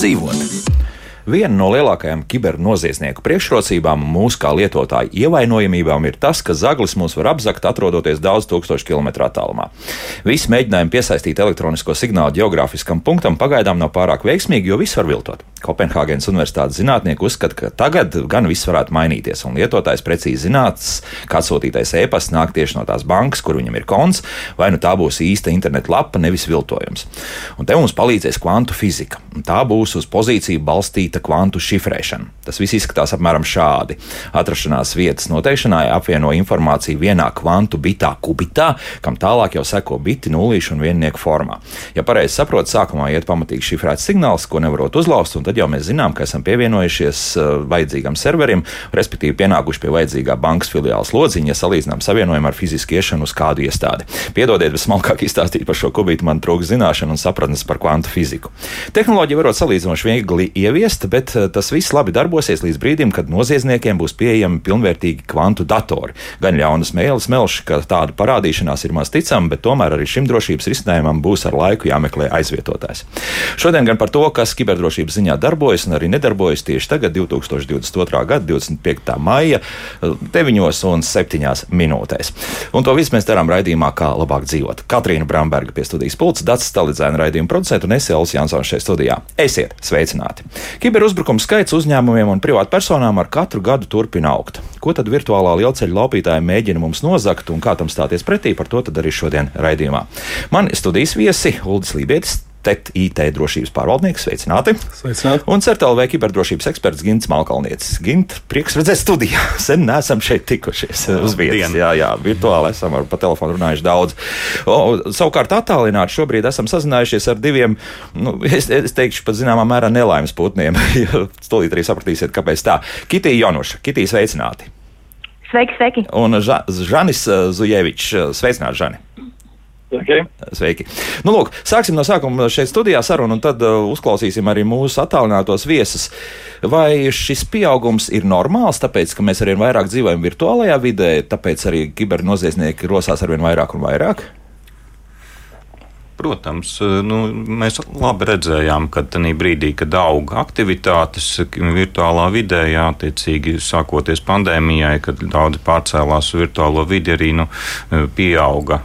Kā labāk dzīvot? Viena no lielākajām kibernoziedznieku priekšrocībām mūsu kā lietotāju ievainojamībām ir tas, ka zaglis mūs var apzakt, atrodoties daudz tūkstošu kilometru attālumā. Visi mēģinājumi piesaistīt elektronisko signālu geogrāfiskam punktam pagaidām nav pārāk veiksmīgi, jo viss var viltot. Kopenhāgenes Universitātes zinātnieki uzskata, ka tagad gan viss varētu mainīties, un lietotājs precīzi zinās, kā atsūtītais e-pasts nāk tieši no tās bankas, kur viņam ir konts, vai nu tā būs īsta interneta lapa, nevis viltojums. Un te mums palīdzēs kvantu fizika. Tā būs uz pozīciju balstīta kvantu šifrēšana. Tas viss izskatās apmēram šādi. Atrašanās vietas noteikšanai apvieno informāciju vienā kvantu bitā kubitā, kam tālāk jau seko biti nulīšu un viennieku formā. Ja pareizi saprotu, sākumā iet pamatīgi šifrēts signāls, ko nevarot uzlauzt, un tad jau mēs zinām, ka esam pievienojušies uh, vajadzīgam serverim, respektīvi pienākuši pie vajadzīgā bankas filiāles lodziņa, ja salīdzinām savienojumu ar fizisku iešanu uz kādu iestādi. Piedodiet, bet smalkāk izstāstīt par šo kubītu man trūks zināšanu un sapratnes par kvantu fiziku. Tehnoloģija varot salīdzinoši viegli ieviest, bet eh, tas viss labi darbosies līdz brīdim, kad noziedzniekiem būs pieejami pilnvērtīgi kvantu datori. Gan ļaunas mēlis melši, ka tāda parādīšanās ir maz ticama, bet tomēr arī šim drošības risinājumam būs ar laiku jāmeklē aizvietotājs. Šodien gan par to, kas kiberdrošības ziņā darbojas un arī nedarbojas tieši tagad, 2022. gada 25. maija, 9 un 7 minūtēs. Un to visu mēs darām raidījumā, kā labāk dzīvot. Katrīna Bramberga pie studijas pulca, Dats Stalidzēna raidījuma producenta un es Elvis Jansons šeit studijā. Esiet sveicināti! Kiber Kiberuzbrukumu skaits uzņēmumiem un privātpersonām ar katru gadu turpina augt. Ko tad virtuālā lielceļa laupītāji mēģina mums nozagt un kā tam stāties pretī, par to arī šodien raidījumā. Man studijas viesi Uldis Lībietis, TET IT drošības pārvaldnieks. Sveicināti! Sveicināti. Un CERTLV kiberdrošības eksperts Gins Malkalnietis. Gint, prieks redzēt studijā. Sen neesam šeit tikušies uz vietas. Jā, jā, virtuāli esam ar, pa telefonu runājuši daudz. O, savukārt attālināti šobrīd esam sazinājušies ar diviem, nu, es, es teikšu, pat zināmā mērā nelaimes putniem. Stulīt arī sapratīsiet, kāpēc tā. Kitī Jonuša, Kitī sveicināti! Sveiki, sveiki! Un Ža Žanis Zujevičs, sveicināti, Žani! Okay. Sveiki. Nu, lūk, sāksim no sākuma šeit studijā sarunu, un tad uh, uzklausīsim arī mūsu attālinātos viesus. Vai šis pieaugums ir normāls, tāpēc, ka mēs arvien vairāk dzīvojam virtuālajā vidē, tāpēc arī kibernoziedznieki rosās arvien vairāk un vairāk? Protams, nu, mēs labi redzējām, ka tajā brīdī, kad auga aktivitātes virtuālā vidē, jā, attiecīgi sākoties pandēmijai, kad daudzi pārcēlās uz virtuālo vidi, arī nu, pieauga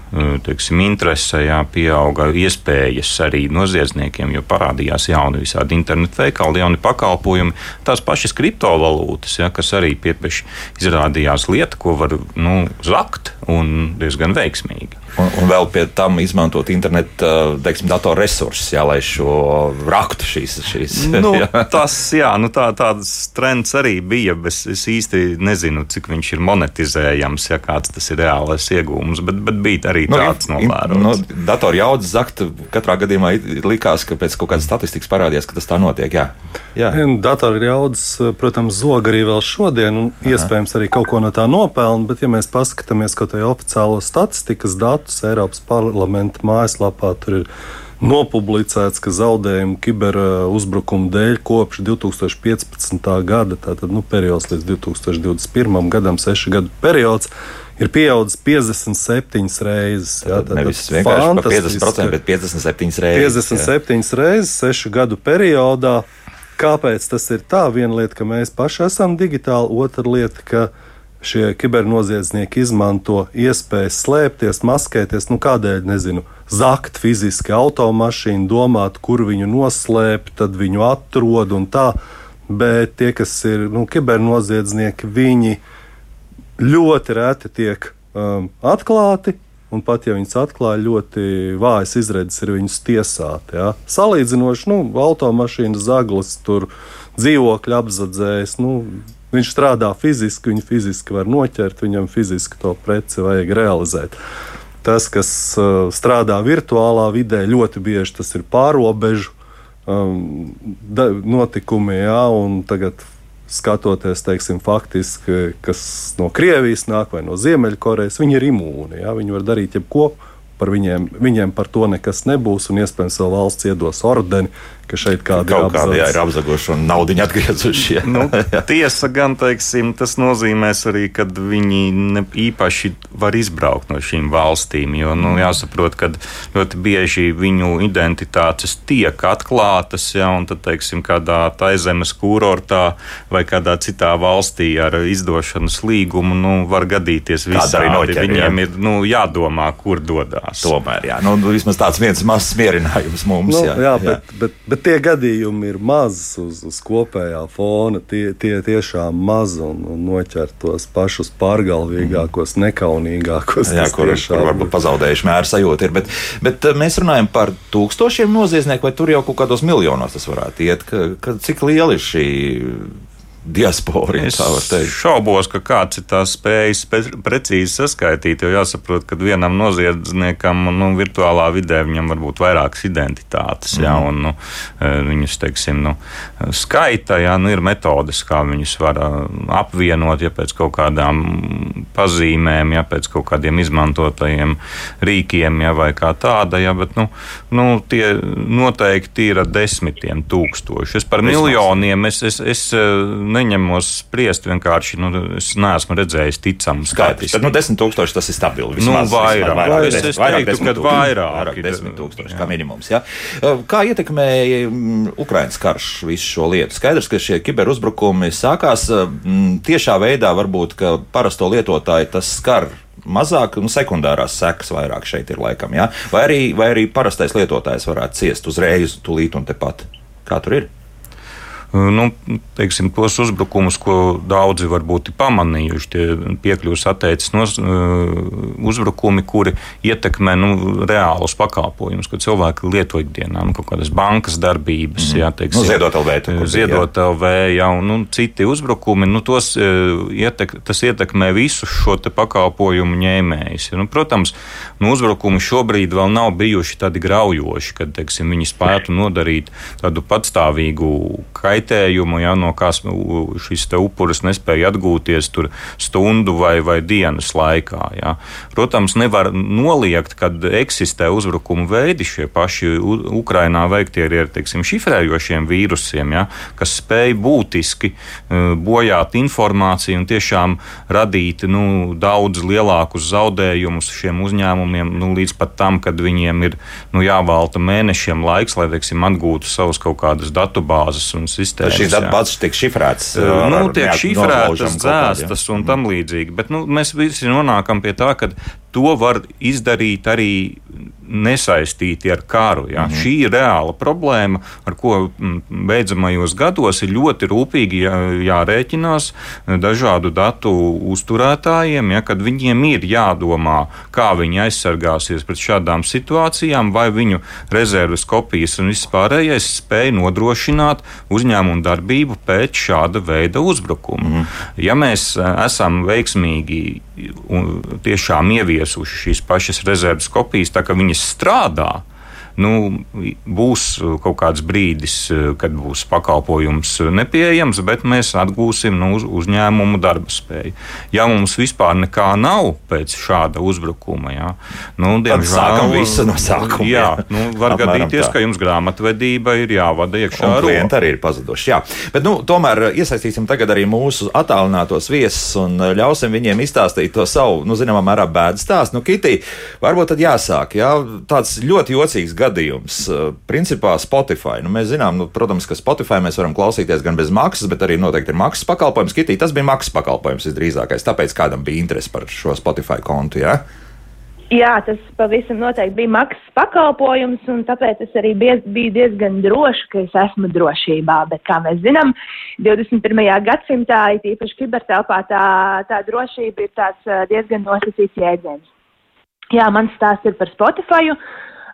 teiksim, interese, jā, pieauga iespējas arī noziedzniekiem, jo parādījās jauni visādi internetu veikali, jauni pakalpojumi, tās pašas kriptovalūtas, jā, kas arī piepeši izrādījās lieta, ko var nu, zakt un diezgan veiksmīgi. Un, un vēl pie tam izmantot internetu, teiksim, datorresursus, jā, lai šo raktu šīs. šīs nu, jā. Tas, jā, nu tā, tāds trends arī bija, bet es īsti nezinu, cik viņš ir monetizējams, ja kāds tas ir reālais iegūms, bet, bet bija arī nu, tāds novērots. Nu, datoru jaudas zakt, katrā gadījumā likās, ka pēc kaut kādas statistikas parādījās, ka tas tā notiek, jā. jā. Datoru jaudas, protams, zog arī vēl šodien, un Aha. iespējams arī kaut ko no tā nopelna, bet ja mēs paskatāmies kaut kādā oficiālo statistikas datu, datus Eiropas parlamenta mājaslapā. Tur ir nopublicēts, ka zaudējumu kiberuzbrukumu dēļ kopš 2015. gada, tātad nu, periods līdz 2021. gadam, sešu gadu periods. Ir pieaudzis 57 reizes. Jā, tā ir vienkārši 50%, bet 57 reizes. 57 jā. reizes, 6 gadu periodā. Kāpēc tas ir tā? Viena lieta, ka mēs paši esam digitāli, otra lieta, ka šie kibernoziedznieki izmanto iespējas slēpties, maskēties. Nu, kādēļ, nezinu, zakt fiziski automašīnu, domāt, kur viņu noslēpt, tad viņu atrod un tā. Bet tie, kas ir nu, kibernoziedznieki, viņi ļoti reti tiek um, atklāti. Un pat ja viņas atklāja, ļoti vājas izredzes ir viņus tiesāt. Ja? Salīdzinoši, nu, automašīnas zaglis, tur dzīvokļu apzadzējs, nu, Viņš strādā fiziski, viņu fiziski var noķert, viņam fiziski to preci vajag realizēt. Tas, kas uh, strādā virtuālā vidē, ļoti bieži tas ir pārobežu um, notikumi, jā, un tagad skatoties, teiksim, faktiski, kas no Krievijas nāk vai no Ziemeļkorejas, viņi ir imūni. Jā, viņi var darīt jebko. Par viņiem, viņiem par to nekas nebūs, un iespējams vēl valsts iedos ordeni, ka šeit kādi Kaut ir kādi jā, ir apzaguši un naudu atgriezuši. jā. Nu, tiesa gan, teiksim, tas nozīmēs arī, ka viņi ne īpaši var izbraukt no šīm valstīm. Jo nu, jāsaprot, ka ļoti bieži viņu identitātes tiek atklātas, ja, un tad, teiksim, kādā taizemes kurortā vai kādā citā valstī ar izdošanas līgumu nu, var gadīties Kāda visādi. noķer, Viņiem jā. ir nu, jādomā, kur dodas. Tomēr, jā, nu, vismaz tāds viens mazs mierinājums mums. Nu, jā, jā, bet, bet, bet tie gadījumi ir mazi uz, uz kopējā fona. Tie, tie tiešām mazi un, un noķer tos pašus pārgalvīgākos, nekaunīgākos. Jā, kur, tiešām kur varbūt pazaudējuši mēru sajūta ir. Bet, bet eh, mēs runājam par tūkstošiem noziedznieku, vai tur jau kaut kādos miljonos tas varētu iet? Ka, ka, cik liela ir šī diaspora? ja Es šaubos, ka kāds ir tās spējis precīzi saskaitīt. Jo jāsaprot, ka vienam noziedzniekam nu, virtuālā vidē viņam var būt vairākas identitātes. Mm. Jā, un, nu, eh, viņus teiksim, nu, skaita, jā, nu, ir metodes, kā viņus var eh, apvienot ja pēc kaut kādām pazīmēm, ja pēc kaut kādiem izmantotajiem rīkiem, ja, vai kā tāda. Ja, bet, nu, nu, tie noteikti ir desmitiem tūkstoši. Es par Vismaz. miljoniem es, es, es eh, neņemos spriest vienkārši. Nu, es neesmu redzējis ticamu Skaidrs. Tad, nu, 10 tūkstoši tas ir stabili. Nu, Vismaz, vairāk. vismaz vairāk, Es- desmit- es vairāk teiktu, desmit vairāk Vairāk ir. 10 tūkstoši kā minimums. Ja? Kā ietekmēja mm, Ukraiņas karš visu šo lietu? Skaidrs, ka šie kiberuzbrukumi sākās mm, tiešā veidā, varbūt, ka parasto lietotāju tas skar. Mazāk, nu, sekundārās sekas vairāk šeit ir laikam, ja? vai, arī, vai arī parastais lietotājs varētu ciest uzreiz, tūlīt un tepat. Kā tur ir? Nu, teiksim, tos uzbrukumus, ko daudzi varbūt ir pamanījuši, tie piekļuves atteicis nos, uzbrukumi, kuri ietekmē nu, reālus pakalpojumus, ko cilvēki lieto ikdienā, nu, kaut kādas bankas darbības, mm. jā, teiksim, Nu, Ziedot LV bija, Ziedot LV, jā, un nu, citi uzbrukumi, nu, tos, eh, ietek, tas ietekmē visus šo te pakalpojumu ņēmējus. Nu, protams, nu, uzbrukumi šobrīd vēl nav bijuši tādi graujoši, kad, teiksim, viņi spētu nodarīt tādu patstāvīgu kaitējumu, ja, no kā šis upuris nespēja atgūties stundu vai, vai dienas laikā. Ja. Protams, nevar noliegt, kad eksistē uzbrukumu veidi šie paši Ukrainā veiktie ir teiksim, šifrējošiem vīrusiem, ja, kas spēj būtiski uh, bojāt informāciju un tiešām radīt nu, daudz lielākus zaudējumus šiem uzņēmumiem, nu, līdz pat tam, kad viņiem ir nu, jāvalta mēnešiem laiks, lai teiksim, atgūtu savas kaut kādas datubāzes un sistēmas. Šīs jā. datubāzes tiek šifrētas. Nu, tiek šifrētas, dzēstas un tam līdzīgi. Bet nu, mēs visi nonākam pie tā, ka to var izdarīt arī nesaistīti ar karu. Ja? Mm -hmm. Šī ir reāla problēma, ar ko beidzamajos gados ir ļoti rūpīgi jā, jārēķinās dažādu datu uzturētājiem, ja? kad viņiem ir jādomā, kā viņi aizsargāsies pret šādām situācijām, vai viņu rezerves kopijas un viss pārējais spēj nodrošināt uzņēmumu darbību pēc šāda veida uzbrukuma. Mm -hmm. Ja mēs eh, esam veiksmīgi tiešām ieviesuši šīs pašas rezerves kopijas, tā ka viņas strādā. Nu, būs kaut kāds brīdis, kad būs pakalpojums nepieejams, bet mēs atgūsim nu, uz, uzņēmumu darba spēju. Ja mums vispār nekā nav pēc šāda uzbrukuma, jā, nu, Tad sākam visu no sākuma, Jā, jā. nu, var gadīties, tā. ka jums grāmatvedība ir jāvada iekšā klienti arī ir pazuduši. Jā. Bet, nu, tomēr iesaistīsim tagad arī mūsu attālinātos viesus un ļausim viņiem izstāstīt to savu, nu, zināmā mērā, bēdu stāstu. Nu, Kitī, varbūt tad jāsāk. Jā, tāds ļoti jocīgs gadījums. Uh, Principā Spotify. Nu, mēs zinām, nu, protams, ka Spotify mēs varam klausīties gan bez maksas, bet arī noteikti ir maksas pakalpojums. Kitī, tas bija maksas pakalpojums visdrīzākais. Tāpēc kādam bija interese par šo Spotify kontu. Jā? Jā, tas pavisam noteikti bija maksas pakalpojums, un tāpēc es arī biez, biju diezgan droša, ka es esmu drošībā. Bet, kā mēs zinām, 21. gadsimtā, it īpaši kibertelpā, tā, tā drošība ir tāds ā, diezgan nosacīts jēdziens. Jā, mans stāsts ir par Spotify.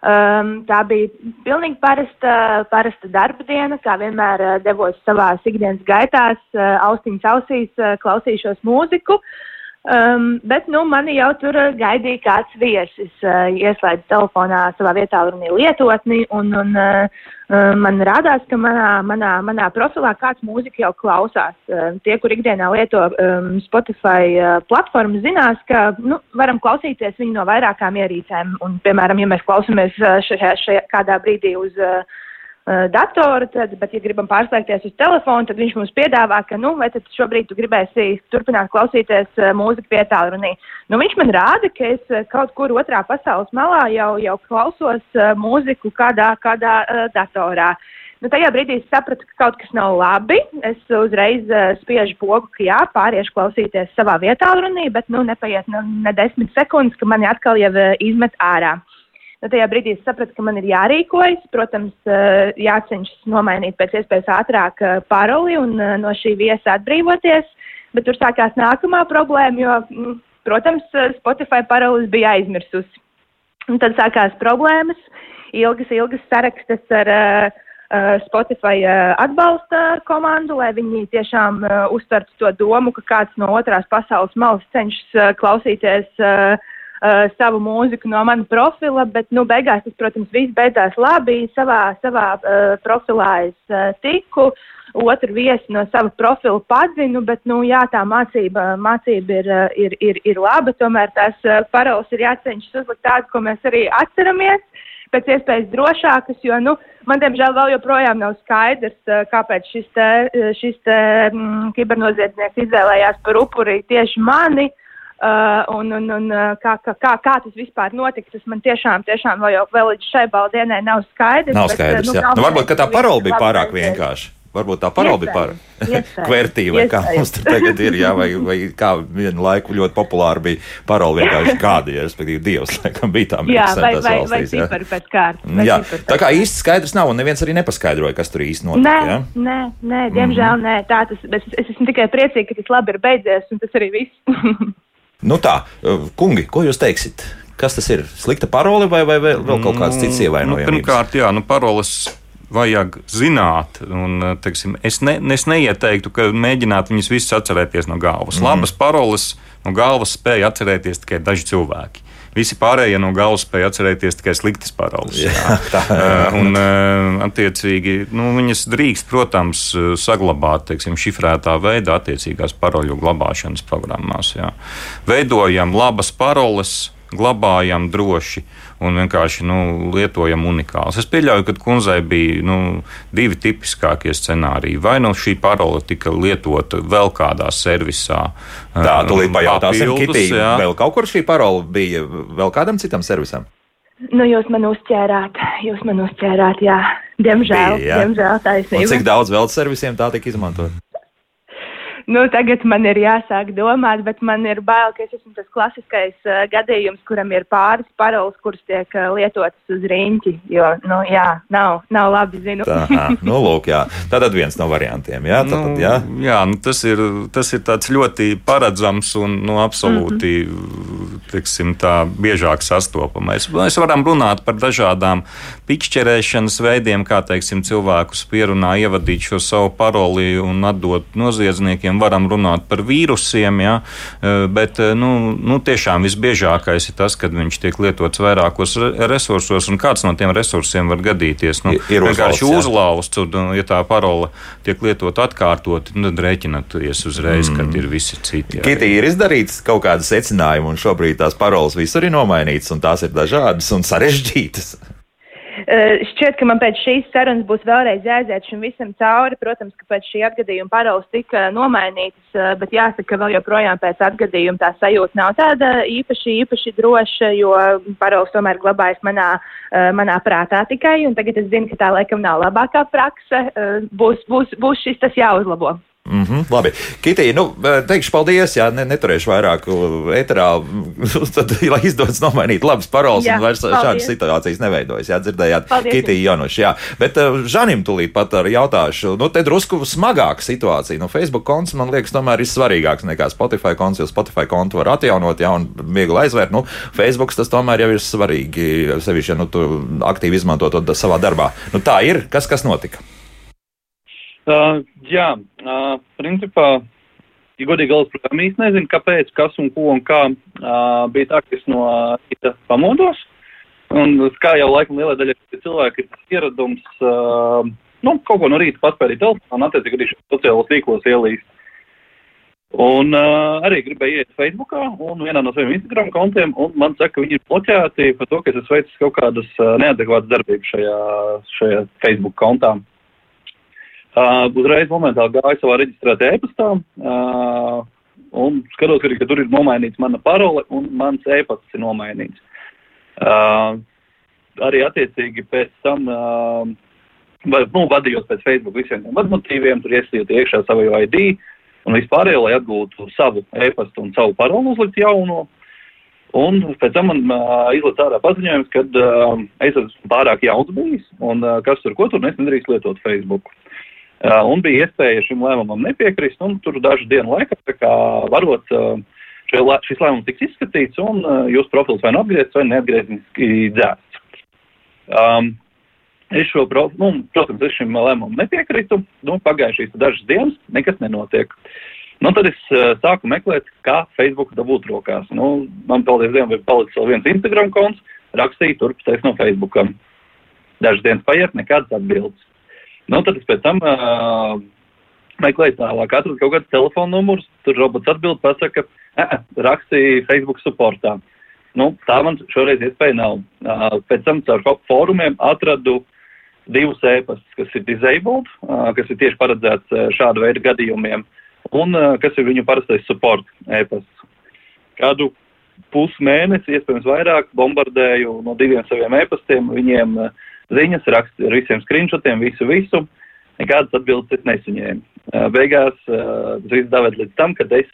Um, tā bija pilnīgi parasta, parasta darba diena, kā vienmēr uh, devos savā ikdienas gaitās, uh, austiņas ausīs, uh, klausīšos mūziku. Um, bet, nu, mani jau tur uh, gaidīja kāds viesis. Uh, ieslēdzu telefonā savā vietā runī lietotni, un, un uh, uh, man rādās, ka manā, manā, manā profilā kāds mūziku jau klausās. Uh, tie, kur ikdienā lieto um, Spotify uh, platformu, zinās, ka nu, varam klausīties viņu no vairākām ierīcēm. Un, piemēram, ja mēs klausāmies uh, šajā, šajā kādā brīdī uz uh, datoru, tad, bet, ja gribam pārslēgties uz telefonu, tad viņš mums piedāvā, ka, nu, vai tad šobrīd tu gribēsi turpināt klausīties uh, mūziku pie tālrunī. Nu, viņš man rāda, ka es uh, kaut kur otrā pasaules malā jau, jau klausos uh, mūziku kādā, kādā uh, datorā. Nu, tajā brīdī es sapratu, ka kaut kas nav labi. Es uzreiz uh, spiežu pogu, ka jā, pāriešu klausīties savā vietā runī, bet nu, nepaiet ne, ne desmit sekundes, ka mani atkal jau uh, izmet ārā. Nu, tajā brīdī es sapratu, ka man ir jārīkojas, protams, uh, jācenšas nomainīt pēc iespējas ātrāk uh, paroli un uh, no šī viesa atbrīvoties, bet tur sākās nākamā problēma, jo, mm, protams, Spotify parolis bija aizmirsusi. Un tad sākās problēmas, ilgas, ilgas sarakstas ar uh, Uh, Spotify uh, atbalsta komandu, lai viņi tiešām uh, uztvertu to domu, ka kāds no otrās pasaules malas cenšas klausīties savu mūziku no mana profila, bet, nu, beigās tas, protams, viss beidzās labi. Savā, savā profilā es tiku, otru viesi no sava profila padzinu, bet, nu, jā, tā mācība, mācība ir, ir, ir, ir laba, tomēr tās paroles ir jācenšas uzlikt tādas, ko mēs arī atceramies pēc iespējas drošākas, jo, nu, man, diemžēl, vēl joprojām nav skaidrs, kāpēc šis, te, šis te, mm, kibernoziedznieks izvēlējās par upuri tieši mani. Uh, un, un, un kā, kā, kā, kā tas vispār notiks, tas man tiešām, tiešām vēl, vēl līdz šai baldienai nav skaidrs. Nav skaidrs, bet, nu, jā. Nu, varbūt, ka tā parola bija pārāk vienkārši. Varbūt tā bija par kvērtīvu, vai kā mums tur tagad ir, jā, vai, vai kā vienu laiku ļoti populāri bija parauga vienkārši kādi, ja, respektīvi Dievs, laikam bija tā. Jā, vai, vai, vai cipari pēc kārtas. Jā, tā kā īsti skaidrs nav, un neviens arī nepaskaidroja, kas tur īsti notika. Nē, jā? nē, nē, diemžēl mm -hmm. nē, tā tas, es, es esmu tikai priecīga, ka tas labi ir beidzies, un tas arī viss. nu tā, kungi, ko jūs teiksit? Kas tas ir? Slikta parole vai, vai vēl kaut kāds cits mm, ievainojums? Nu, pirmkārt, jā, nu, paroles vajag zināt. Un, eh, teiksim, es, ne, es neieteiktu, ka mēģināt viņus visus atcerēties no galvas. Mm. Labas paroles no galvas spēja atcerēties tikai daži cilvēki. Visi pārējie no galvas spēja atcerēties tikai sliktas paroles. Jā, tā ir. Uh, un, uh, attiecīgi, nu, viņas drīkst, protams, saglabāt teiksim, šifrētā veidā attiecīgās paroļu glabāšanas programmās. Jā. Veidojam labas paroles, glabājam droši un vienkārši nu, lietojam unikāls. Es pieļauju, ka kundzei bija nu, divi tipiskākie scenāriji. Vai nu šī parole tika lietota vēl kādā servisā? Tā, tūlīt pajautāsim, Kitī, vēl kaut kur šī parole bija vēl kādam citam servisam? Nu, jūs man uzķērāt, jūs man uzķērāt, jā. Diemžēl, bija, jā. diemžēl taisnība. Un cik daudz vēl servisiem tā tika izmantot? Nu, tagad man ir jāsāk domāt, bet man ir bail, ka es esmu tas klasiskais uh, gadījums, kuram ir pāris paroles, kuras tiek uh, lietotas uz riņķi. Jo, nu, jā, nav, nav labi zinu. Tā, nu, lūk, jā. Tātad viens no variantiem. Jā, tātad, nu, jā. jā nu, tas, ir, tas ir tāds ļoti paredzams un nu, absolūti mm -hmm. tiksim, tā, biežāk sastopamais. Mēs varam runāt par dažādām pikšķerēšanas veidiem, kā teiksim, cilvēkus pierunā ievadīt šo savu paroli un atdot noziedzniekiem varam runāt par vīrusiem, ja, eh, bet eh, nu, nu, tiešām visbiežākais ir tas, kad viņš tiek lietots vairākos resursos, un kāds no tiem resursiem var gadīties. Nu, ir vienkārši uzlausts, un ja tā parola tiek lietot atkārtot, nu, tad rēķināties uzreiz, mm. kad ir visi citi. Kitī ir izdarīts kaut kāda secinājuma, un šobrīd tās parolas visur ir nomainītas, un tās ir dažādas un sarežģītas. Uh, šķiet, ka man pēc šīs sarunas būs vēlreiz jāiziet šim visam cauri. Protams, ka pēc šī atgadījuma paroles tika nomainītas, uh, bet jāsaka, ka vēl joprojām pēc atgadījuma tā sajūta nav tāda īpaši, īpaši droša, jo paroles tomēr glabājas manā, uh, manā prātā tikai. Tagad es zinu, ka tā laikam nav labākā prakse. Būs, būs, būs šis tas jāuzlabo. Mm -hmm, labi, Kitī, nu, teikšu paldies, jā, ne, neturēšu vairāk eterā, tad, lai izdodas nomainīt labas paroles jā, un vairs paldies. šādas situācijas neveidojas, jā, dzirdējāt, paldies. Kitī Jonuši, jā. Bet uh, Žanim tūlīt pat arī jautāšu, nu, te drusku smagāka situācija, nu, Facebook konts, man liekas, tomēr ir svarīgāks nekā Spotify konts, jo Spotify kontu var atjaunot, jā, un viegli aizvērt, nu, Facebook tas tomēr jau ir svarīgi, sevišķi, ja, nu, tu aktīvi izmanto to savā darbā. Nu, tā ir, kas, kas notika? Uh, jā, uh, principā, ja godīgi galvas programma īsti nezinu, kāpēc, kas un ko un kā uh, bija tā, ka es no rīta pamodos. Un kā jau laikam lielai daļai cilvēki ir ieradums, uh, nu, kaut ko no rīta paspēlīt telefonā un attiecīgi arī sociālos tīklos ielīst. Un uh, arī gribēju iet Facebookā un vienā no saviem Instagram kontiem, un man saka, ka viņi ir bloķēti par to, ka es esmu veicis kaut kādas uh, neadekvātas darbības šajā, šajā Facebook kontā. Uh, uzreiz momentāli gāju savā reģistrētajā e-pastā uh, un skatos, arī, ka tur ir nomainīts mana parole un mans e-pasts ir nomainīts. Uh, arī attiecīgi pēc tam, uh, vai, nu, vadījos pēc Facebook visiem tiem vadmotīviem, tur iesījot iekšā savu ID, un vispārējo, lai atgūtu savu e-pastu un savu parolu uzlikt jauno. Un pēc tam man uh, izlaiž ārā paziņojums, ka uh, es esmu pārāk jauns bijis un uh, kas tur ko tur es nedrīkst lietot Facebook. Uh, un bija iespēja šim lēmumam nepiekrist, un tur dažu dienu laikā, kā varot, uh, lē, šis lēmums tiks izskatīts, un uh, jūsu profils vai nu apgriezts vai neatgriezniski dzēsts. Um, Es šo, nu, protams, es šim lēmumam nepiekritu. Nu, Pagājušās dažas dienas nekas nenotiek. Nu, tad es uh, sāku meklēt, kā Facebook dabūt rokās. Nu, man, paldies Dievam, ir palicis vēl viens Instagram konts, rakstīju turpstēs no Facebookam. Dažas dienas paiet, nekādas atbildes. Nu, tad es pēc tam uh, meklēju tālāk, atradu kaut kādus telefonu numurus, tur robots atbild, pasaka, rakstīju Facebook supportā. Nu, tā man šoreiz iespēja nav. Uh, pēc tam caur fórumiem atradu divus ēpastus, kas ir disabled, kas ir tieši paredzēts šāda veida gadījumiem, un kas ir viņu parastais support ēpasts. Kādu pusmēnesi, iespējams vairāk, bombardēju no diviem saviem ēpastiem, viņiem ziņas, rakstu ar visiem screenshotiem, visu, visu. Nekādas atbildes es nesaņēmu. Beigās tas viss daved līdz tam, kad es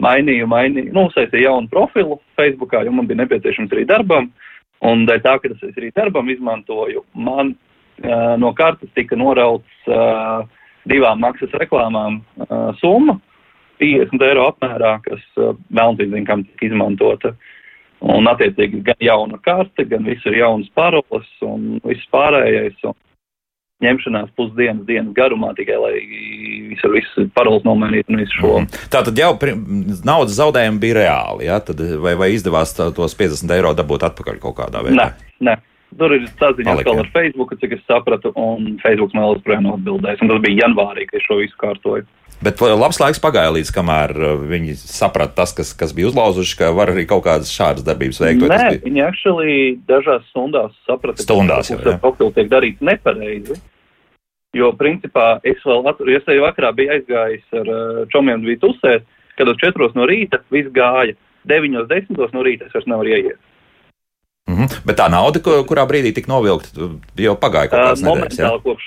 mainīju, mainīju, nu, uzsaistīju jaunu profilu Facebookā, jo man bija nepieciešams arī darbam. Uh, Un dēļ tā, ka tas es arī darbam izmantoju, man uh, no kartes tika norauts uh, divām maksas reklāmām uh, summa 50 eiro apmērā, kas uh, melnzīdzīgam tika izmantota. Un attiecīgi gan jauna karte, gan viss ir jaunas paroles un viss pārējais. Un ņemšanās pusdienas, dienas garumā tikai, lai visu, visu paroles nomainītu un visu šo. Mm. Tā tad jau naudas zaudējumi bija reāli, ja? tad, vai, vai izdevās tā, tos 50 eiro dabūt atpakaļ kaut kādā veidā? Nē, nē. Tur ir saziņas vēl ar Facebook, cik es sapratu, un Facebook man joprojām atbildēs. Un tas bija janvārī, kad es šo visu kārtoju. Bet labs laiks pagāja līdz kamēr uh, viņi saprata tas, kas, kas bija uzlauzuši, ka var arī kaut kādas šādas darbības veikt. Nē, bija... viņi actually dažās stundās saprata, stundās, ka tas profils tiek darīts nepareizi. Jo, principā, es vēl atceros, es vakarā biju aizgājis ar uh, čomiem bija tusēt, kad uz četros no rīta viss gāja, deviņos desmitos no rīta es vairs nevaru ieiet. Mm -hmm. Bet tā nauda, kurā brīdī tika novilkta, jau pagāja kaut kāds uh, momentāli, ja? kopš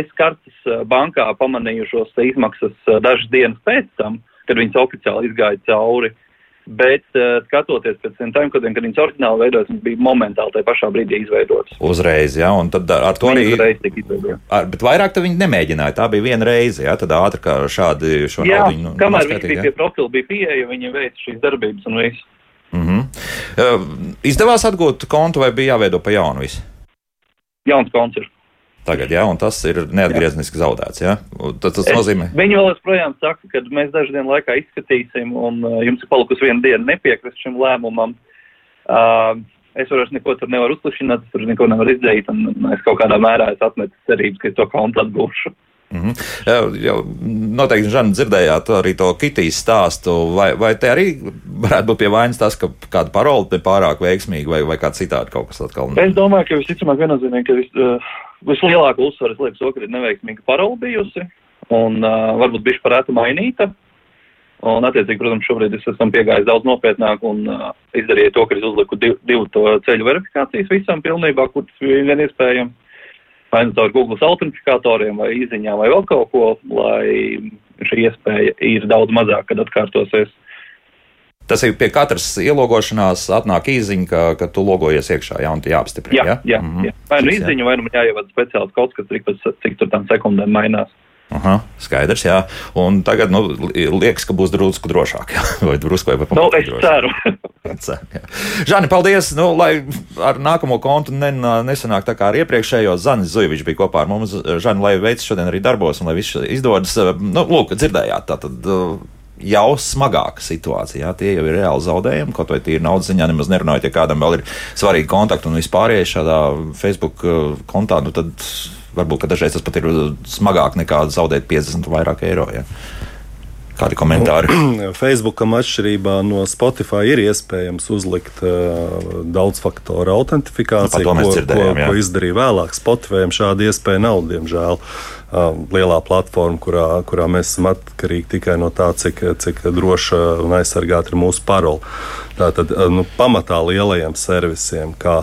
es kartes bankā pamanīju šos izmaksas dažas dienas pēc tam, kad viņas oficiāli izgāja cauri. Bet skatoties pēc tiem timecodiem, kad viņas oriģināli veidojas, viņas bija momentāli tajā pašā brīdī izveidotas. Uzreiz, jā, un tad ar to arī. Uzreiz tika izveidotas. Bet vairāk viņi nemēģināja, tā bija viena reize, jā, tad ātri kā šādi šo jā, naudu. Jā, kamēr viņi bija pie profila, bija pieeja, viņi veica šīs darbības un viss. Uh, izdevās atgūt kontu vai bija jāveido pa jaunu visu? Jauns konts ir. Tagad, jā, un tas ir neatgriezniski zaudēts. Jā? Tas, tas nozīmē. Viņi vēl joprojām saka, ka mēs dažu dienu laikā izskatīsim, un uh, jums ir palikusi viena diena nepiekrist šim lēmumam. Uh, es vairs neko tur nevaru uzklišināt, tur neko nevaru izdarīt, un es kaut kādā mērā atmetu cerības, ka es to kontu atgūšu. Mm -hmm. jau, noteikti, Žana, dzirdējāt arī to Kitijas stāstu, vai, vai te arī varētu būt pie vainas tas, ka kāda parole ir pārāk veiksmīga, vai, vai kā citādi kaut kas atkal? Es domāju, ka visticamāk viennozīmīgi, ka vis, uh, vislielāko uzsvaru es lieku to, ka ir neveiksmīga parole bijusi, un uh, varbūt bišķi parētu mainīta. Un, attiecīgi, protams, šobrīd es esmu piegājis daudz nopietnāk un uh, izdarīju to, ka es uzliku div, divu to ceļu verifikācijas visam pilnībā, kur tas vien iespējams vai nu caur Google autentikatoriem, vai izziņām, vai vēl kaut ko, lai šī iespēja ir daudz mazāk, kad atkārtosies. Tas ir pie katras ielogošanās, atnāk īziņa, ka, ka tu logojies iekšā, jā, un tu jāapstiprina. Jā, jā, jā, mm -hmm. jā. vai nu izziņa, vai nu jāievada speciāls kods, kas cik, cik tur tam sekundēm mainās. Aha, skaidrs, jā. Un tagad nu, liekas, ka būs drusku drošāk. Jā. Vai drusku vai nu, es ceru. Žani, paldies! Nu, lai ar nākamo kontu nesanāk tā kā ar iepriekšējo. Zanis Zujovičs bija kopā ar mums. Žani, lai veids šodien arī darbos un lai viss izdodas. Nu, lūk, dzirdējāt, tā tad jau smagāka situācija. Jā, tie jau ir reāli zaudējumi, kaut vai tīri naudas ziņā nemaz nerunājot, ja kādam vēl ir svarīgi kontakti un vispārējais šādā Facebook kontā, nu tad varbūt dažreiz tas pat ir smagāk nekā zaudēt 50 vai vairāk eiro. Ja. Kādi komentāri? Facebookam atšķirībā no Spotify ir iespējams uzlikt uh, daudzfaktoru autentifikāciju, Nu, ko, ko, ko izdarīja vēlāk. Spotify šāda iespēja nav, diemžēl. Uh, lielā platforma, kurā, kurā mēs esam atkarīgi tikai no tā, cik, cik droša un aizsargāta ir mūsu parola. Tātad uh, nu, pamatā lielajiem servisiem, kā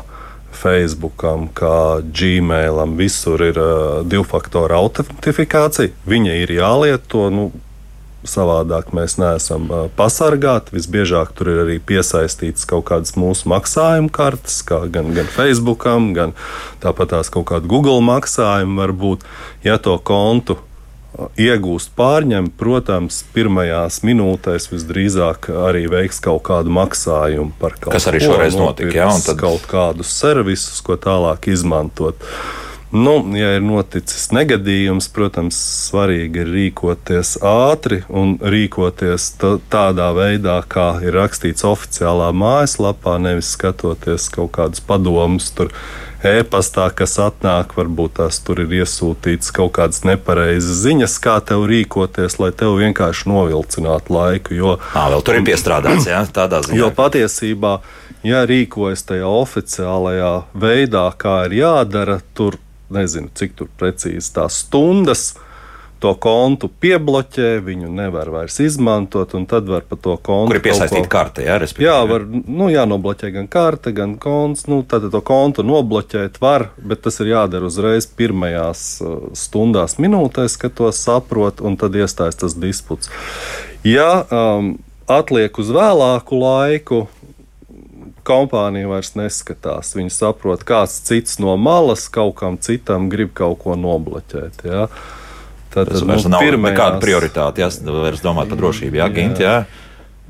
Facebookam, kā Gmailam, visur ir uh, divu faktoru autentifikācija. Viņa ir jālieto. Nu, Savādāk mēs neesam uh, pasargāti. Visbiežāk tur ir arī piesaistīts kaut kādas mūsu maksājuma kartes, kā gan, gan Facebook, gan tāpat tās kaut kāda Google maksājuma. Varbūt, ja to kontu iegūst pārņem, protams, pirmajās minūtēs visdrīzāk arī veiks kaut kādu maksājumu par kaut ko. Kas arī šoreiz notika, nopirks tad- kaut kādus servisus, ko tālāk izmantot. Nu, ja ir noticis negadījums, protams, svarīgi ir rīkoties ātri un rīkoties tādā veidā, kā ir rakstīts oficiālā mājaslapā, nevis skatoties kaut kādus padomus tur e-pastā, kas atnāk, varbūt tās tur ir iesūtīts kaut kādas nepareizas ziņas, kā tev rīkoties, lai tev vienkārši novilcinātu laiku. Jo Ā, vēl tur ir piestrādāts, jā, tādā ziņā. Jo patiesībā, ja rīkojas tajā oficiālajā veidā, kā ir jādara, tur nezinu, cik tur precīzi tās stundas. To kontu piebloķē, viņu nevar vairs izmantot, un tad var pa to kontu. Kur ir piesaistīta karte, jā, respektīvi. Jā, var nu, jānobloķē gan karte, gan konts. Nu, tad to kontu nobloķēt var, bet tas ir jādara uzreiz pirmajās uh, stundās, minūtēs, kad to saprot, un tad iestājas tas disputs. Ja um, atliek uz vēlāku laiku, kompānija vairs neskatās. Viņi saprot, kāds cits no malas kaut kam citam grib kaut ko nobloķēt. Ja? Tad, Tas vairs nav nekāda prioritāte, jā, vairs domāt par drošību, jā, Gint, jā.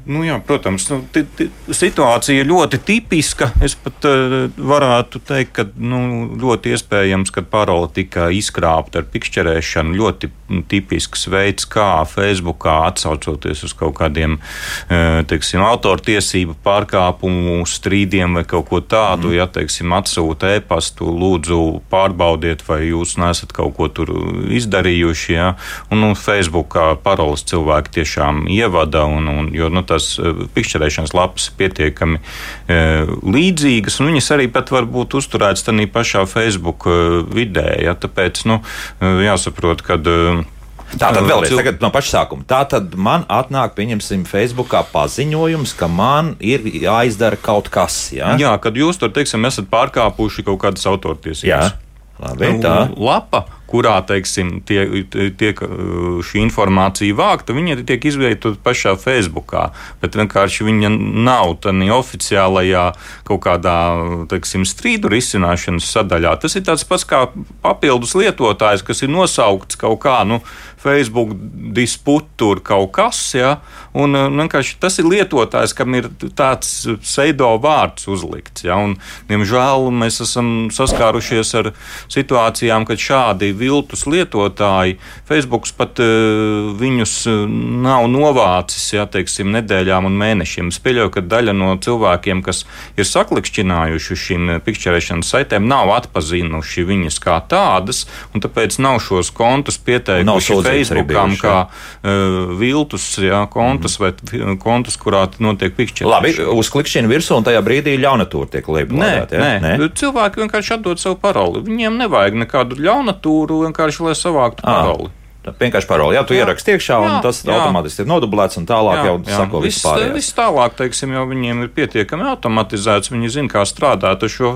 Nu, jā, protams, nu, ti, ti, situācija ļoti tipiska. Es pat uh, varētu teikt, ka nu, ļoti iespējams, ka parole tika izkrāpta ar pikšķerēšanu. Ļoti mm, tipisks veids, kā Facebookā atsaucoties uz kaut kādiem uh, teiksim, autortiesību pārkāpumu strīdiem vai kaut ko tādu. Mm. Ja teiksim, atsūta e-pastu, lūdzu pārbaudiet, vai jūs nesat kaut ko tur izdarījuši. Ja? Un, nu, Facebookā paroles cilvēki tiešām ievada, un, un, jo nu, tās eh, pikšķerēšanas lapas pietiekami e, līdzīgas, un viņas arī pat var būt uzturētas tādā pašā Facebook eh, vidē. Ja? Tāpēc nu, eh, jāsaprot, ka. Tā tad vēlreiz tagad no paša sākuma. Tā tad man atnāk, pieņemsim, Facebookā paziņojums, ka man ir jāizdara kaut kas. Jā, Jā, kad jūs tur, teiksim, esat pārkāpuši kaut kādas autortiesības. jā. labi. Tā. lapa, kurā teiksim, tie, tiek uh, šī informācija vākta, viņa tiek izvietota pašā Facebookā. Bet vienkārši viņa nav tādā oficiālajā kaut kādā teiksim, strīdu risināšanas sadaļā. Tas ir tāds pats kā papildus lietotājs, kas ir nosaukts kaut kā. Nu, Facebook disputur kaut kas, ja, un uh, vienkārši tas ir lietotājs, kam ir tāds pseido vārds uzlikts. Ja, un, diemžēl mēs esam saskārušies ar situācijām, kad šādi viltus lietotāji, Facebook pat uh, viņus uh, nav novācis, ja, teiksim, nedēļām un mēnešiem. Es pieļauju, ka daļa no cilvēkiem, kas ir saklikšķinājuši šīm pikšķerēšanas saitēm, nav atpazinuši viņas kā tādas, un tāpēc nav šos kontus pieteikuši Facebookam kā uh, viltus jā, kontus vai fi- kontus, kurā notiek pikšķerēšana. Labi, uz klikšķina virsū, un tajā brīdī ļaunatūra tiek Nē, lieplādēta. nē. jā? nē. cilvēki vienkārši atdod savu paroli. Viņiem nevajag nekādu ļaunatūru, vienkārši lai savāktu paroli. Vienkārši paroli. Jā, tu Jā. ieraksti iekšā, un Jā, tas jā. automātiski ir nodublēts, un tālāk jau sako viss, pārējais. viss tālāk, teiksim, jau viņiem ir pietiekami automatizēts. Viņi zina, kā strādāt ar šo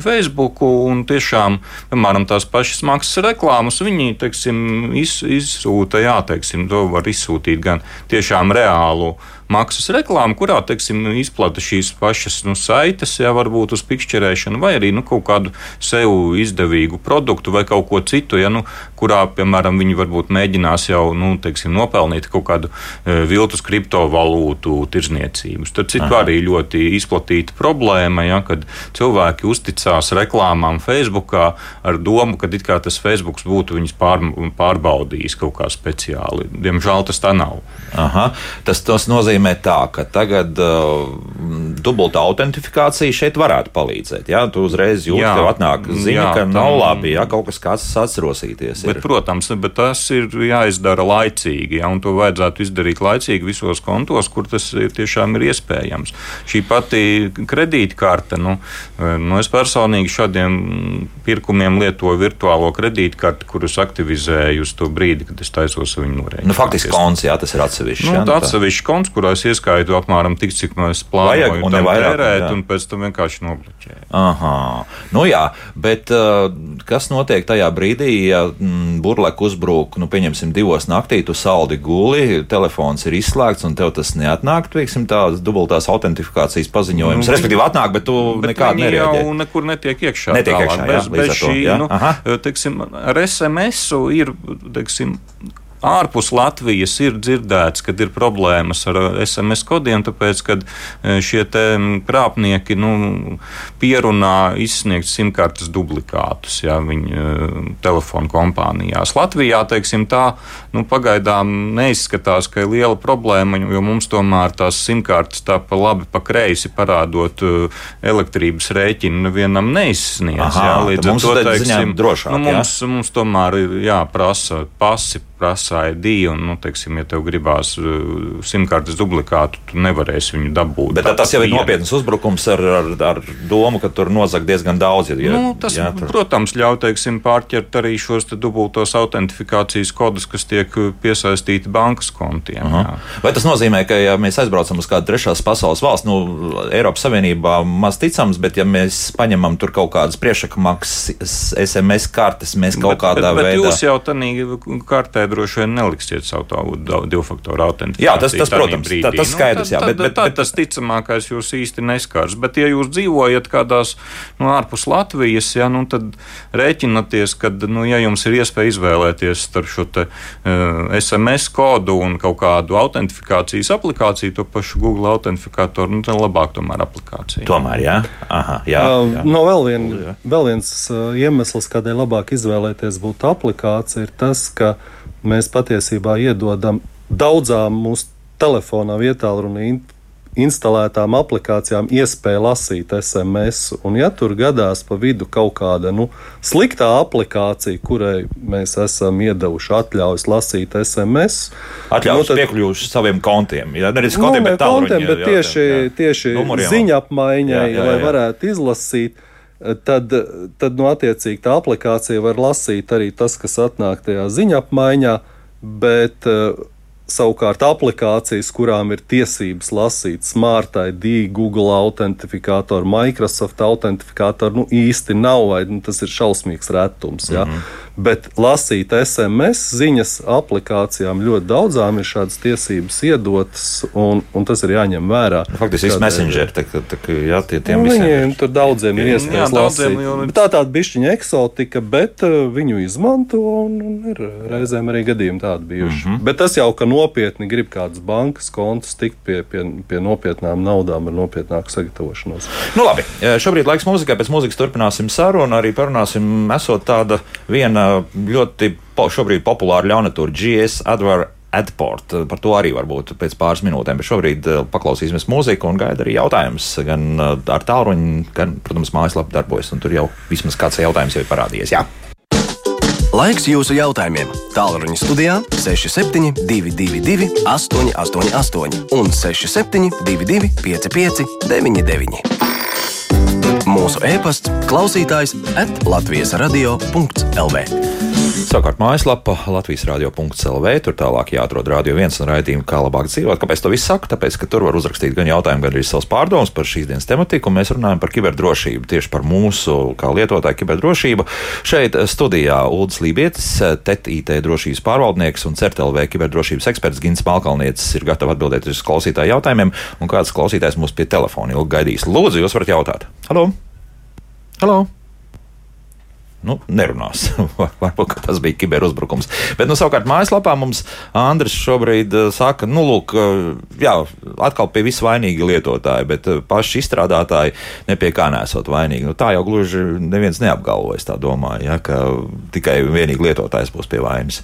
Facebook, un tiešām, piemēram, tās pašas maksas reklāmas, viņi, teiksim, iz, izsūta, jā, teiksim, to var izsūtīt gan tiešām reālu maksas reklāmu, kurā, teiksim, izplata šīs pašas nu, saites, jā, varbūt uz pikšķerēšanu, vai arī nu, kaut kādu sev izdevīgu produktu vai kaut ko citu, ja, nu, kurā, piemēram, viņi varbūt mēģinās jau, nu, teiksim, nopelnīt kaut kādu e, viltus kriptovalūtu tirzniecību. Tad citu Aha. arī ļoti izplatīta problēma, ja, kad cilvēki uzticās reklāmām Facebookā ar domu, ka it kā tas Facebook būtu viņus pār, pārbaudījis kaut kā speciāli. Diemžēl tas tā nav. Aha. Tas, tas nozīmē, nozīmē tā, ka tagad uh, dubultā autentifikācija šeit varētu palīdzēt. Jā, tu uzreiz jūti, Jā. ka atnāk ziņa, Jā, ka nav tam- labi, ja kaut kas kāds atsrosīties. Bet, ir. protams, bet tas ir jāizdara laicīgi, ja, un to vajadzētu izdarīt laicīgi visos kontos, kur tas ir tiešām ir iespējams. Šī pati kredītkarte, nu, nu es personīgi šādiem pirkumiem lietoju virtuālo kredītkarti, kurus aktivizēju uz to brīdi, kad es taisos viņu norēķināt. Nu, faktiski konts, jā, tas ir atsevišķs. Nu, jā, tā. atsevišķi konts, kurā es ieskaitu apmēram tik, cik no es Vajag, plānoju un tam ne vairāk, tērēt, jā. un pēc tam vienkārši nobloķēju. Aha, nu jā, bet uh, kas notiek tajā brīdī, ja mm, burlek uzbrūk, nu, pieņemsim, divos naktī, tu saldi guli, telefons ir izslēgts un tev tas neatnāk, teiksim, tās dubultās autentifikācijas paziņojums. Nu, Respektīvi, atnāk, bet tu Bet nekādu nereaģē. jau nekur netiek iekšā. Netiek tālāk. iekšā, jā, bez, bez to, šī, jā. nu, Aha. teiksim, ar SMS ir, teiksim, ārpus Latvijas ir dzirdēts, kad ir problēmas ar uh, SMS kodiem, tāpēc, ka šie te mm, krāpnieki nu, pierunā izsniegt simkartes duplikātus ja, viņu uh, telefonu kompānijās. Latvijā, teiksim, tā nu, pagaidām neizskatās, ka ir liela problēma, jo mums tomēr tās simkartes tā pa labi, pa kreisi parādot uh, elektrības rēķinu nevienam neizsniedz. Aha, jā, līdz ar mums to, teiksim, drošāk, nu, jā? mums, mums tomēr ir jāprasa pasi, prasa ID, un, nu, teiksim, ja tev gribās uh, simkartes duplikātu, tu nevarēsi viņu dabūt. Bet tad tas jau ir nopietns uzbrukums ar, ar, ar domu, ka tur nozag diezgan daudz. Ja, Nu, tas, jā, jā, tur- protams, ļauj teiksim, pārķert arī šos dubultos autentifikācijas kodus, kas tiek uh, piesaistīti bankas kontiem. jā. Aha. Vai tas nozīmē, ka, ja mēs aizbraucam uz kādu trešās pasaules valsts, nu, Eiropas Savienībā maz ticams, bet ja mēs paņemam tur kaut kādas priekšakmaksas SMS kartes, mēs kaut bet, kādā bet, bet veidā. jūs jau tādā kartē droši vien neliksiet savu tādu divu faktoru autentifikāciju. Jā, tas- tas, protams, brīdī. tā- tas skaidrs, jā, tad, bet- bet- tad bet- tas ticamākais jūs īsti neskars. Bet, ja jūs dzīvojat kādās nu, ārpus Latvijas, jā, nu, tad rēķināties, ka, nu, ja jums ir iespēja izvēlēties starp šo te, uh, SMS kodu un kaut kādu autentifikācijas aplikāciju, to pašu Google autentifikatoru, nu, tad labāk tomēr aplikācija. Tomēr, jā, Aha, jā, Uh, jā. No vēl, vien, vēl viens uh, iemesls, kādēļ labāk izvēlēties būtu aplikācija, ir tas, ka mēs patiesībā iedodam daudzām mūsu telefonā vietā runa in- instalētām aplikācijām iespēju lasīt SMS. Un, ja tur gadās pa vidu kaut kāda nu, sliktā aplikācija, kurai mēs esam iedevuši atļaujas lasīt SMS, Atļaujas nu, tad- piekļuvuši saviem kontiem. Jā, nevis Nu, kontiem, ne bet kontiem, bet jā, tieši, jā, jā. tieši Numuriem. ziņa apmaiņai, Jā, jā, lai jā. varētu izlasīt. Tad, tad no attiecīgi tā aplikācija var lasīt arī tas, kas atnāk tajā ziņa apmaiņā, bet uh, savukārt aplikācijas, kurām ir tiesības lasīt Smart ID, Google autentifikātoru, Microsoft autentifikātoru, nu īsti nav, vai nu, tas ir šausmīgs retums. Ja? Mm -hmm. Bet lasīt SMS ziņas aplikācijām ļoti daudzām ir šādas tiesības iedotas, un, un tas ir jāņem vērā. Faktiski viss Tādēļ- messenger, tā, tā, jā, tie, tiem Nu, viņiem tur daudziem ir Jā, iespējas daudziem lasīt. jau ir- Bet Tā tāda bišķiņa eksotika, bet uh, viņu izmanto un, un ir reizēm arī gadījumi tādi bijuši. Mm -hmm. Bet tas jau, ka nopietni grib kādas bankas kontus tikt pie, pie, pie nopietnām naudām ar nopietnāku sagatavošanos. Nu, labi, šobrīd laiks mūzikai, pēc mūzikas turpināsim sarunu, arī parunāsim, esot tāda viena ļoti po, šobrīd populāra ļaunatūra GS Advar. Adport. Par to arī varbūt pēc pāris minūtēm, bet šobrīd paklausīsimies mūziku un gaida arī jautājums. Gan ar tālruņu, gan, protams, mājaslapā darbojas, un tur jau vismaz kāds jautājums jau ir parādījies. Jā. Laiks jūsu jautājumiem. Tālruņa studijā 6722, 888, un 6722, 559, mūsu e-pasts, klausītājs at Latvijas radio.lv. Savukārt mājaslapa Latvijas radio.clv. Tur tālāk jāatrod radio viens un raidījumu, kā labāk dzīvot. Kāpēc to visu saku? Tāpēc, ka tur var uzrakstīt gan jautājumu, gan arī savus pārdomus par šīs dienas tematiku, un mēs runājam par kiberdrošību, tieši par mūsu kā lietotāju kiberdrošību. Šeit studijā Ulris Lībietis, TET IT drošības pārvaldnieks un CERTLV kiberdrošības eksperts Gins Malkalnietis ir gatavs atbildēt uz klausītāju jautājumiem, un kāds klausītājs mūs pie telefona ilgi gaidīs. Lūdzu, jūs varat jautāt. Halo! Halo! Nu, nerunās. Varbūt tas bija kiberuzbrukums. Bet, nu, savukārt, mājaslapā mums Andris šobrīd uh, saka, nu, lūk, uh, jā, atkal pie visu vainīgi lietotāji, bet uh, paši izstrādātāji nepie kā nesot vainīgi. Nu, tā jau gluži neviens neapgalvojas, tā domāju, ja, ka tikai vienīgi lietotājs būs pie vainas.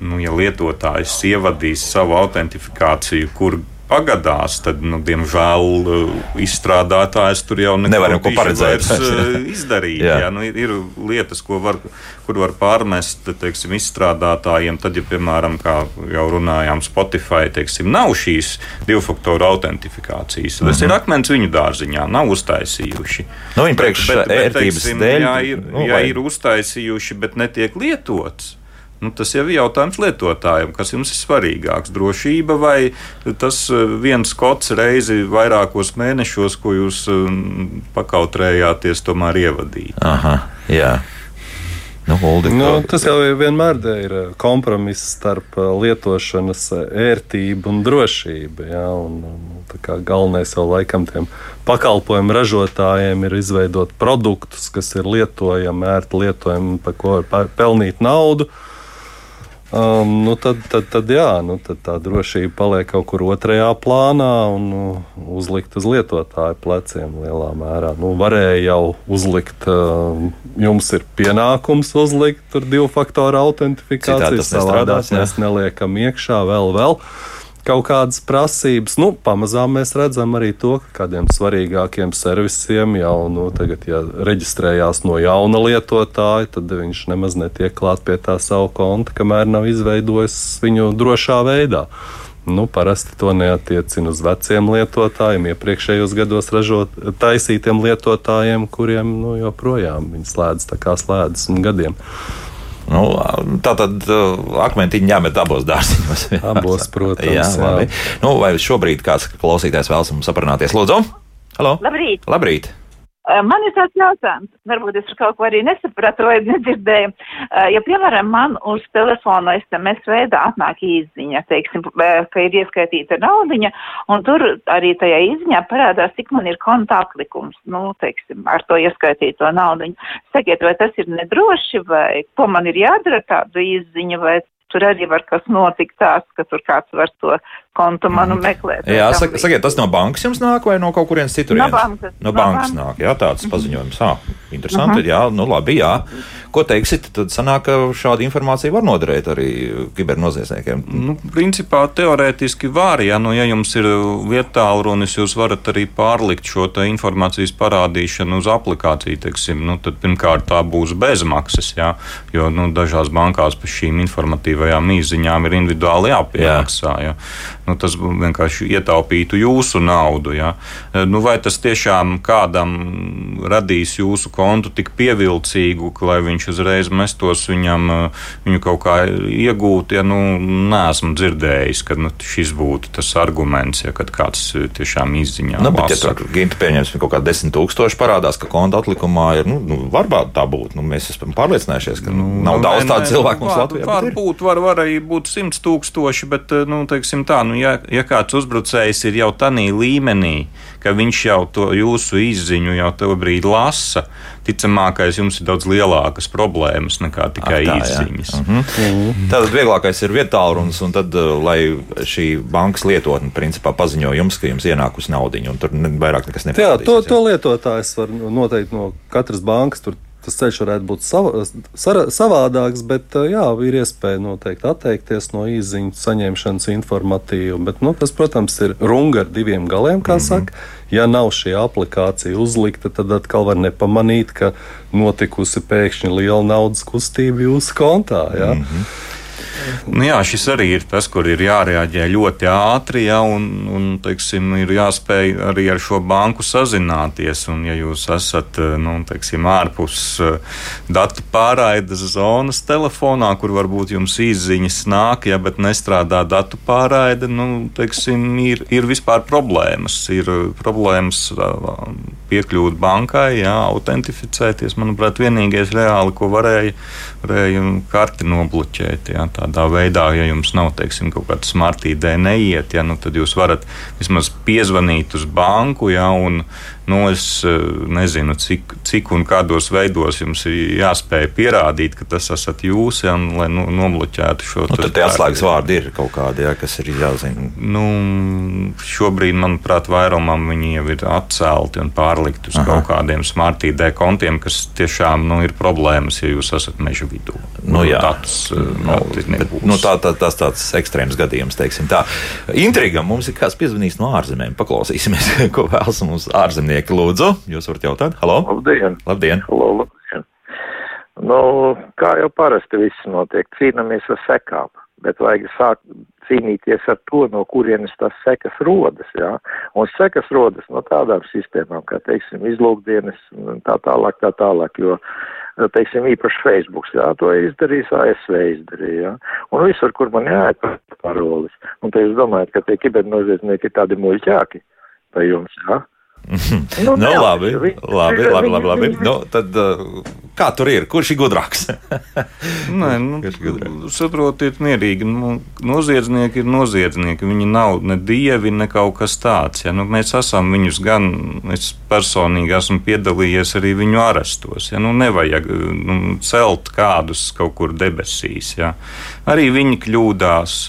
nu, ja lietotājs ievadīs savu autentifikāciju, kur pagadās, tad, nu, diemžēl, uh, izstrādātājs tur jau nevar neko paredzēt. Uh, izdarīt. jā. Jā, nu, ir, lietas, ko var, kur var pārmest teiksim, izstrādātājiem. Tad, ja, piemēram, kā jau runājām, Spotify teiksim, nav šīs divu faktoru autentifikācijas, tas mm -hmm. ir akmens viņu dārziņā, nav uztaisījuši. Nu, viņi priekš bet, bet, teiksim, dēļ, jā, ir, nu, jā, ir uztaisījuši, bet netiek lietots. Nu, tas jau ir jautājums lietotājiem, kas jums ir svarīgāks - drošība vai tas eh, viens kods reizi vairākos mēnešos, ko jūs um, pakautrējāties, tomēr ievadīt. Aha, jā. Nu, Uldi, nu, tas jau vienmēr ir eh, kompromiss starp eh, lietošanas ērtību un drošību. Ja? Un, un, galvenais jau laikam tiem pakalpojumu ražotājiem ir izveidot produktus, kas ir lietojami, ērti lietojami, par ko pelnīt naudu. Uh, Um, nu tad, tad, tad, jā, nu tad tā drošība paliek kaut kur otrajā plānā un nu, uzlikt uz lietotāju pleciem lielā mērā. Nu, varēja jau uzlikt, uh, jums ir pienākums uzlikt divu faktoru autentifikāciju. Savādāk mēs neliekam iekšā vēl. vēl kaut kādas prasības. Nu, pamazām mēs redzam arī to, ka kādiem svarīgākiem servisiem jau nu, tagad, ja reģistrējās no jauna lietotāja, tad viņš nemaz netiek klāt pie tā savu konta, kamēr nav izveidojis viņu drošā veidā. Nu, parasti to neatiecina uz veciem lietotājiem, iepriekšējos gados ražot, taisītiem lietotājiem, kuriem nu, joprojām slēdz tā kā slēdzas gadiem. Nu, tā tad uh, akmentiņi jāmet abos dārziņos. abos, protams. Jā, jā. Nu, vai šobrīd kāds klausītājs vēlas mums aprunāties? Lūdzu! Halo! Labrīt! Labrīt. Man ir tāds jautājums, varbūt es kaut ko arī nesapratu vai nedzirdēju. Ja, piemēram, man uz telefona SMS veidā atnāk īziņa, teiksim, ka ir ieskaitīta naudiņa, un tur arī tajā īziņā parādās, cik man ir konta aplikums, nu, teiksim, ar to ieskaitīto naudiņu. Sakiet, vai tas ir nedroši, vai ko man ir jādara tādu īziņu, vai tur arī var kas notikt tāds, ka tur kāds var to kontu manu mhm. meklēt. Jā, sak, sakiet, tas no bankas jums nāk vai no kaut kurienes citur? No bankas. No, no bankas nāk, jā, tāds mhm. paziņojums. Ā, interesanti, uh -huh. jā, nu labi, jā. Ko teiksit, tad sanāk, ka šāda informācija var noderēt arī kibernoziedzniekiem? Nu, principā teorētiski var, ja, nu, ja jums ir vietālu runis, jūs varat arī pārlikt šo informācijas parādīšanu uz aplikāciju, teiksim, nu, tad pirmkārt tā būs bezmaksas, jā, jo, nu, dažās bankās pa šīm informatīvajām īziņām ir individuāli jāpiemaksā, jā. Jā nu, tas vienkārši ietaupītu jūsu naudu. Ja? Nu, vai tas tiešām kādam radīs jūsu kontu tik pievilcīgu, ka, lai viņš uzreiz mestos viņam, viņu kaut kā iegūt, ja nu, neesmu dzirdējis, ka nu, šis būtu tas arguments, ja kāds tiešām izziņā. Nu, bet, ja tur ginti pieņemsim kaut kā desmit tūkstoši parādās, ka konta atlikumā ir, nu, nu varbūt tā būt. Nu, mēs esam pārliecinājušies, ka nu, nav nu, daudz tādu cilvēku mums Latvijā. Varbūt, var, var arī būt simts tūkstoši, bet, nu, teiksim tā, nu, ja, ja kāds uzbrucējs ir jau tādā līmenī, ka viņš jau to jūsu izziņu jau tajā brīdī lasa, ticamākais jums ir daudz lielākas problēmas nekā tikai Ak, tā, izziņas. Uh -huh. Tātad vieglākais ir vietālrunis, un tad, uh, lai šī bankas lietotne principā paziņo jums, ka jums ienākusi naudiņa, un tur vairāk nekas nepārādīsies. Jā, to, to lietotājs var noteikt no katras bankas. Tur tas ceļš varētu būt sava, sara, savādāks, bet jā, ir iespēja noteikti atteikties no īziņu saņemšanas informatīvu. Bet, nu, tas, protams, ir runga ar diviem galiem, kā mm -hmm. saka. Ja nav šī aplikācija uzlikta, tad atkal var nepamanīt, ka notikusi pēkšņi liela naudas kustība jūsu kontā. Ja? Mm -hmm. Nu, jā, šis arī ir tas, kur ir jārēģē ļoti ātri, ja, un, un teiksim, ir jāspēj arī ar šo banku sazināties. Un, ja jūs esat nu, teiksim, ārpus eh, datu pārraides zonas telefonā, kur varbūt jums izziņas nāk, ja, bet nestrādā datu pārraide, nu, teiksim, ir, ir vispār problēmas. Ir problēmas piekļūt bankai, jā, autentificēties. Manuprāt, vienīgais reāli, ko varēja, varēja karti nobloķēt. Jā, tādā veidā, ja jums nav teiksim, kaut kāda smartīdē neiet, jā, nu, tad jūs varat vismaz piezvanīt uz banku jā, un Nu, es eh, nezinu, cik, cik un kādos veidos jums ir jāspēj pierādīt, ka tas esat jūs, ja, lai nu, nobloķētu šo nu, tad atslēgas vārdi ir kaut kādi, ja, kas ir jāzina. Nu, šobrīd, manuprāt, vairumam viņi jau ir atcelti un pārlikti uz Aha. kaut kādiem smartīdē kontiem, kas tiešām nu, ir problēmas, ja jūs esat meža vidū. Nu, Nu, jā. datus. Nu, bet, nu, tā, tā, tas tāds ekstrēms gadījums, teiksim tā. Intriga mums ir kāds piezvanījis no ārzemēm. Paklausīsimies, ko vēlas mums ārzemnieki. Lūdzu, jūs varat jautāt? Halo! Labdien! Labdien! Halo, labdien. Nu, kā jau parasti viss notiek, cīnāmies ar sekām, bet vajag sākt cīnīties ar to, no kurienes tas sekas rodas, jā. Un sekas rodas no tādām sistēmām, kā, teiksim, izlūkdienas un tā tālāk, tā tālāk, jo, teiksim, īpaši Facebook, jā, to izdarījis, ASV izdarīja, jā. Un visur, kur man jāiet parolis. Un te jūs domājat, ka tie kibernoziedznieki ir tādi muļķāki pa jums, jā. Nu, nu, labi, labi, labi, labi, labi, labi. Nu, tad, uh, kā tur ir? Kurš ir gudrāks? Nē, nu, saprotiet, mierīgi. Nu, noziedznieki ir noziedznieki. Viņi nav ne dievi, ne kaut kas tāds. Ja? Nu, mēs esam viņus gan, es personīgi esmu piedalījies arī viņu arestos. Ja? Nu, nevajag nu, celt kādus kaut kur debesīs. Ja? Arī viņi kļūdās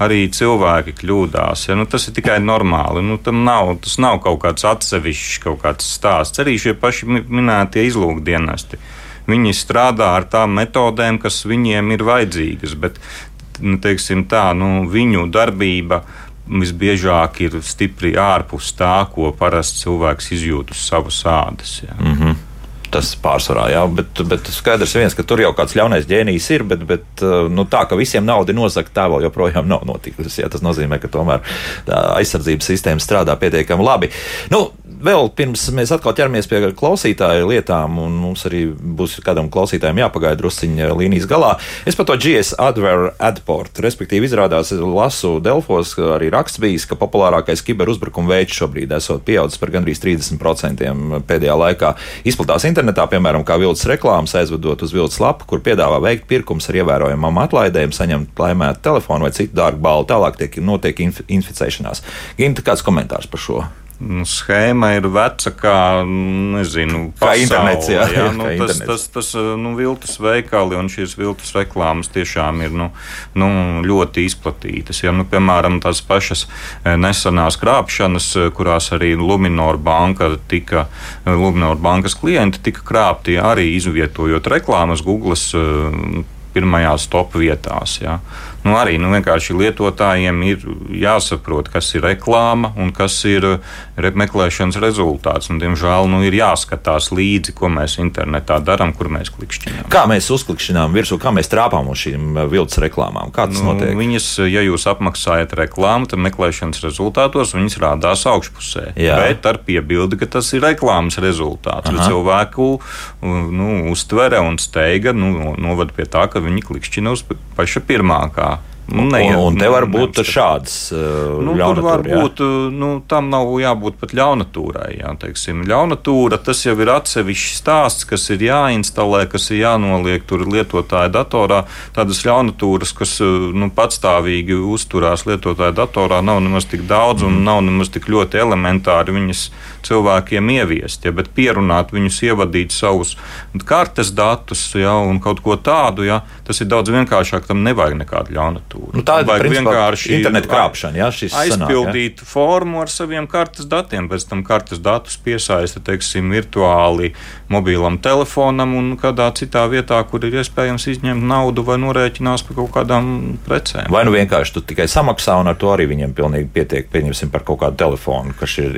arī cilvēki kļūdās. Ja? Nu, tas ir tikai normāli. Nu, nav, tas nav kaut kāds atsevišķs kaut kāds stāsts. Arī šie paši minētie izlūkdienesti. Viņi strādā ar tām metodēm, kas viņiem ir vajadzīgas, bet nu, tā, nu, viņu darbība visbiežāk ir stipri ārpus tā, ko parasti cilvēks izjūt uz savas ādas. Ja. Mm -hmm tas pārsvarā. Jā, bet, bet skaidrs viens, ka tur jau kāds ļaunais ģēnijs ir, bet, bet nu, tā, ka visiem naudu nozagt, tā vēl joprojām nav notikusi. Jā, tas nozīmē, ka tomēr aizsardzības sistēma strādā pietiekami labi. Nu, vēl pirms mēs atkal ķeramies pie klausītāju lietām, un mums arī būs kādam klausītājam jāpagaida drusciņā līnijas galā. Es par to GS Adver Adport, respektīvi izrādās, lasu Delfos, arī raksts bijis, ka populārākais kiberuzbrukuma veids šobrīd esot pieaudzis par gandrīz 30% pēdējā laikā. Izplatās internetā, piemēram, kā viltus reklāmas aizvedot uz viltus lapu, kur piedāvā veikt pirkums ar ievērojamām atlaidēm, saņemt laimētu telefonu vai citu dārgu balvu. Tālāk tiek notiek inf inficēšanās. Ginta, kāds komentārs par šo? Nu, schēma ir veca kā, nezinu, kā pasaule, internets. Jā, jā, nu, kā tas, internets. tas, tas, nu, viltus veikali un šīs viltus reklāmas tiešām ir nu, nu, ļoti izplatītas. Ja, nu, piemēram, tās pašas eh, nesenās krāpšanas, eh, kurās arī Luminor banka tika, eh, Luminor bankas klienti tika krāpti arī izvietojot reklāmas Google pirmajās top vietās. Ja. Nu, arī nu, vienkārši lietotājiem ir jāsaprot, kas ir reklāma un kas ir meklēšanas rezultāts. Un, diemžēl nu, ir jāskatās līdzi, ko mēs internetā darām, kur mēs klikšķinām. Kā mēs uzklikšķinām virsū, kā mēs trāpām uz šīm eh, viltus reklāmām? Kā tas nu, notiek? Viņas, ja jūs apmaksājat reklāmu, tad meklēšanas rezultātos viņas rādās augšpusē. Jā. Bet ar piebildi, ka tas ir reklāmas rezultāts. Cilvēku nu, uztvere un steiga nu, novada pie tā, ka viņi klikšķina uz paša pirmā. Nu, ne, un, un te var būt šāds uh, nu, tur var būt, uh, nu, tam nav jābūt pat ļaunatūrai. Jā, teiksim. Ļaunatūra tas jau ir atsevišķs stāsts, kas ir jāinstalē, kas ir jānoliek tur lietotāja datorā. Tādas ļaunatūras, kas uh, nu, patstāvīgi uzturās lietotāja datorā, nav nemaz tik daudz un mm. nav nemaz tik ļoti elementāri viņas cilvēkiem ieviest. Ja, bet pierunāt viņus, ievadīt savus kartes datus ja, un kaut ko tādu, ja, tas ir daudz vienkāršāk. Tam nevajag nekādu ļaunatūru aģentūru. Nu, tā ir vienkārši interneta krāpšana. Jā, aizpildīt sanāk, jā. formu ar saviem kartes datiem, pēc tam kartes datus piesaista teiksim, virtuāli mobilam telefonam un kādā citā vietā, kur ir iespējams izņemt naudu vai norēķinās par kaut kādām precēm. Vai nu vienkārši tu tikai samaksā un ar to arī viņiem pilnīgi pietiek, pieņemsim par kaut kādu telefonu, kas ir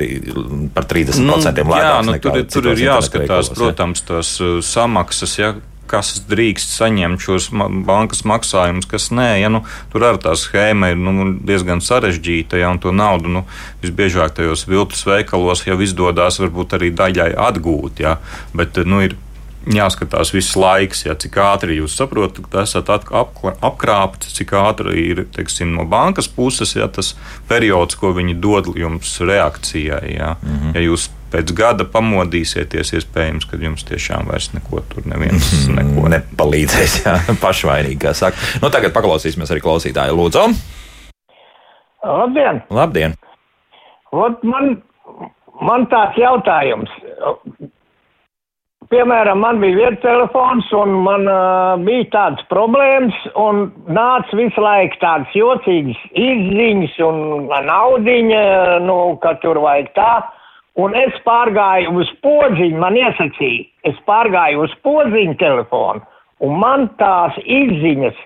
par 30% nu, lētāks. Jā, nu, tur, tur ir jāskatās, veiklos, protams, tās uh, samaksas. Ja, kas drīkst saņemt šos bankas maksājumus, kas nē. Ja, nu, tur arī tā schēma ir nu, diezgan sarežģīta, ja to naudu nu, visbiežāk tajos viltus veikalos jau izdodas varbūt arī daļai atgūt. Ja, bet, nu, ir, jāskatās viss laiks, ja, cik ātri jūs saprotat, ka esat apkrāpti, cik ātri ir teiksim, no bankas puses ja, tas periods, ko viņi dod jums reakcijai. Ja, mm -hmm. ja jūs pēc gada pamodīsieties, iespējams, ka jums tiešām vairs neko tur neviens mhm. neko nepalīdzēs. Jā, pašvainīgi, kā saka. Nu, tagad paklausīsimies arī klausītāju. Lūdzu! Labdien! Labdien. Ot, man, man tāds jautājums. Piemēram, man bija viens telefons, un man uh, bija tādas problēmas, un nāca visu laiku tādas jocīgas izziņas un naudiņa, nu, ka tur vajag tā. Uh, Un es pārgāju uz podziņu, man iesacīja, es pārgāju uz podziņu telefonu un man tās izziņas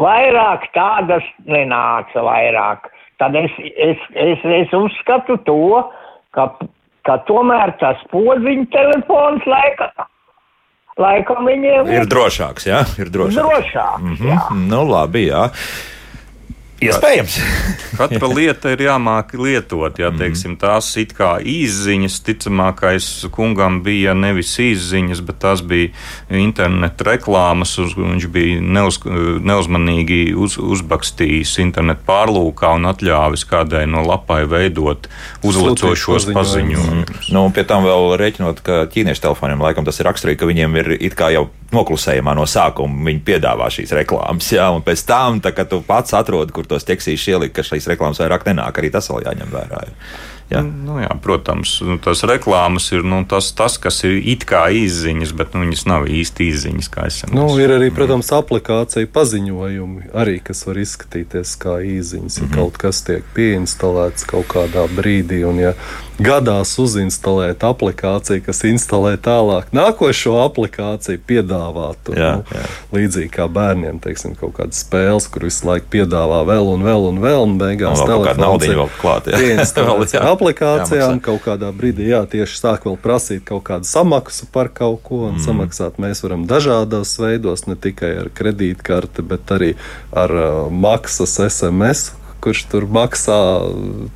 vairāk tādas nenāca vairāk. Tad es, es, es, es uzskatu to, ka, ka tomēr tas podziņa telefons laika, laikam viņiem Ir drošāks, jā, ir drošāks. drošāks. Mm jā. -hmm. Nu, labi, jā. Iespējams. Katra lieta ir jāmāk lietot. Jā, Mhm. teiksim, tās it kā izziņas, ticamākais kungam bija nevis izziņas, bet tās bija interneta reklāmas. Uz, viņš bija neuz, neuzmanīgi uz, uzbakstījis internetu pārlūkā un atļāvis kādai no lapai veidot uzlicošos paziņojumus. Nu, pie tam vēl rēķinot, ka ķīniešu telefoniem laikam tas ir raksturīgi, ka viņiem ir it kā jau noklusējumā no sākuma. Viņi piedāvā šīs reklāmas, jā, un pēc tam, tā, kad tu pats atrodi, kur tos ķeksīšus ielikt, ka šīs reklāmas vairāk nenāk, arī tas vēl jāņem vērā. Jā. Jā. Nu, jā, protams, nu, tas reklāmas ir nu, tas, tas, kas ir it kā izziņas, bet nu, viņas nav īsti izziņas, kā es Nu, ir arī, protams, aplikācija paziņojumi, arī, kas var izskatīties kā īziņas. Ja kaut kas tiek pieinstalēts kaut kādā brīdī, un ja gadās uzinstalēt aplikāciju, kas instalē tālāk nākošo aplikāciju, piedāvāt. Jā, nu, jā. Līdzīgi kā bērniem, teiksim, kaut kādas spēles, kur visu laiku piedāvā vēl un vēl un vēl, un beigās telefons naudiņa ir vēl klāt, jā. jā. aplikācijām. Jāmaksā. Kaut kādā brīdī, jā, tieši sāk vēl prasīt kaut kādu samaksu par kaut ko, un mm. samaksāt mēs varam dažādos veidos, ne tikai ar kredītkarti, bet arī ar uh, maksas SMS. Kurš tur maksā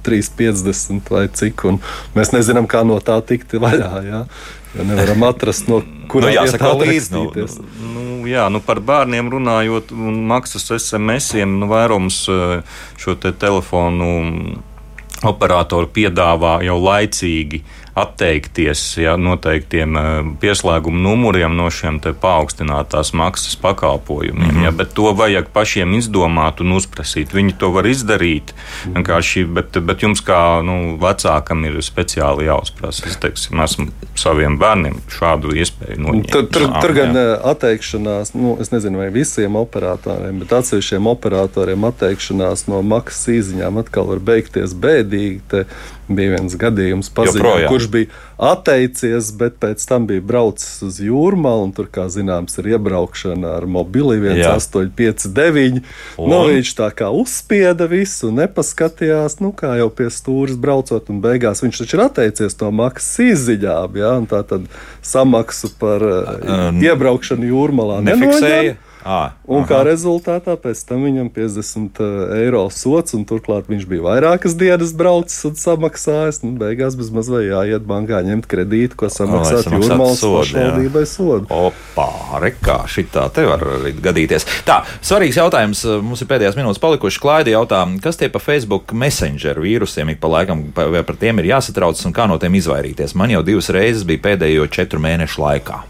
3,50 vai cik, mēs nezinām, kā no tā tikt vaļā. Jā. Ja nevaram atrast, no kurām Nu, jāsako līdzi, nu. Nu, jā, nu par bērniem runājot, un maksas SMS-iem, nu, vairums eh, šo te telefonu operatori piedāvā jau laicīgi atteikties ja, noteiktiem eh, pieslēguma numuriem no šiem paaugstinātās maksas pakalpojumiem. Mm -hmm. ja, bet to vajag pašiem izdomāt un uzprasīt. Viņi to var izdarīt, vienkārši, bet, bet jums kā nu, vecākam ir speciāli jāuzprasa. Es teiksim, esmu saviem bērniem šādu iespēju noņemt. Tur, tur, tur gan jā. atteikšanās, nu, es nezinu, vai visiem operatoriem, bet atsevišķiem operatoriem atteikšanās no maksas īziņām atkal var beigties bēdīgi. Te bija viens gadījums, paziņo, kurš bija atteicies, bet pēc tam bija braucis uz jūrmālu, un tur, kā zināms, ir iebraukšana ar mobili 1859. Nu, viņš tā kā uzspieda visu, nepaskatījās, nu, kā jau pie stūres braucot, un beigās viņš taču ir atteicies no maksas izziņām, ja, un tā tad samaksu par uh, iebraukšanu jūrmalā Nefiksēja. À, Un kā rezultātā pēc tam viņam 50 eiro sots, un turklāt viņš bija vairākas dienas braucis un samaksājis. Nu, beigās bez maz vai jāiet bankā ņemt kredītu, ko samaksāt jūrmālas pašvaldībai sodu. Opā, rekā, šitā te var arī gadīties. Tā, svarīgs jautājums. Mums ir pēdējās minūtes palikušas. Klaidi jautā, kas tie pa Facebook Messenger vīrusiem ik pa laikam, vai par tiem ir jāsatraucas un kā no tiem izvairīties? Man jau divas reizes bija pēdējo četru mēnešu laikā.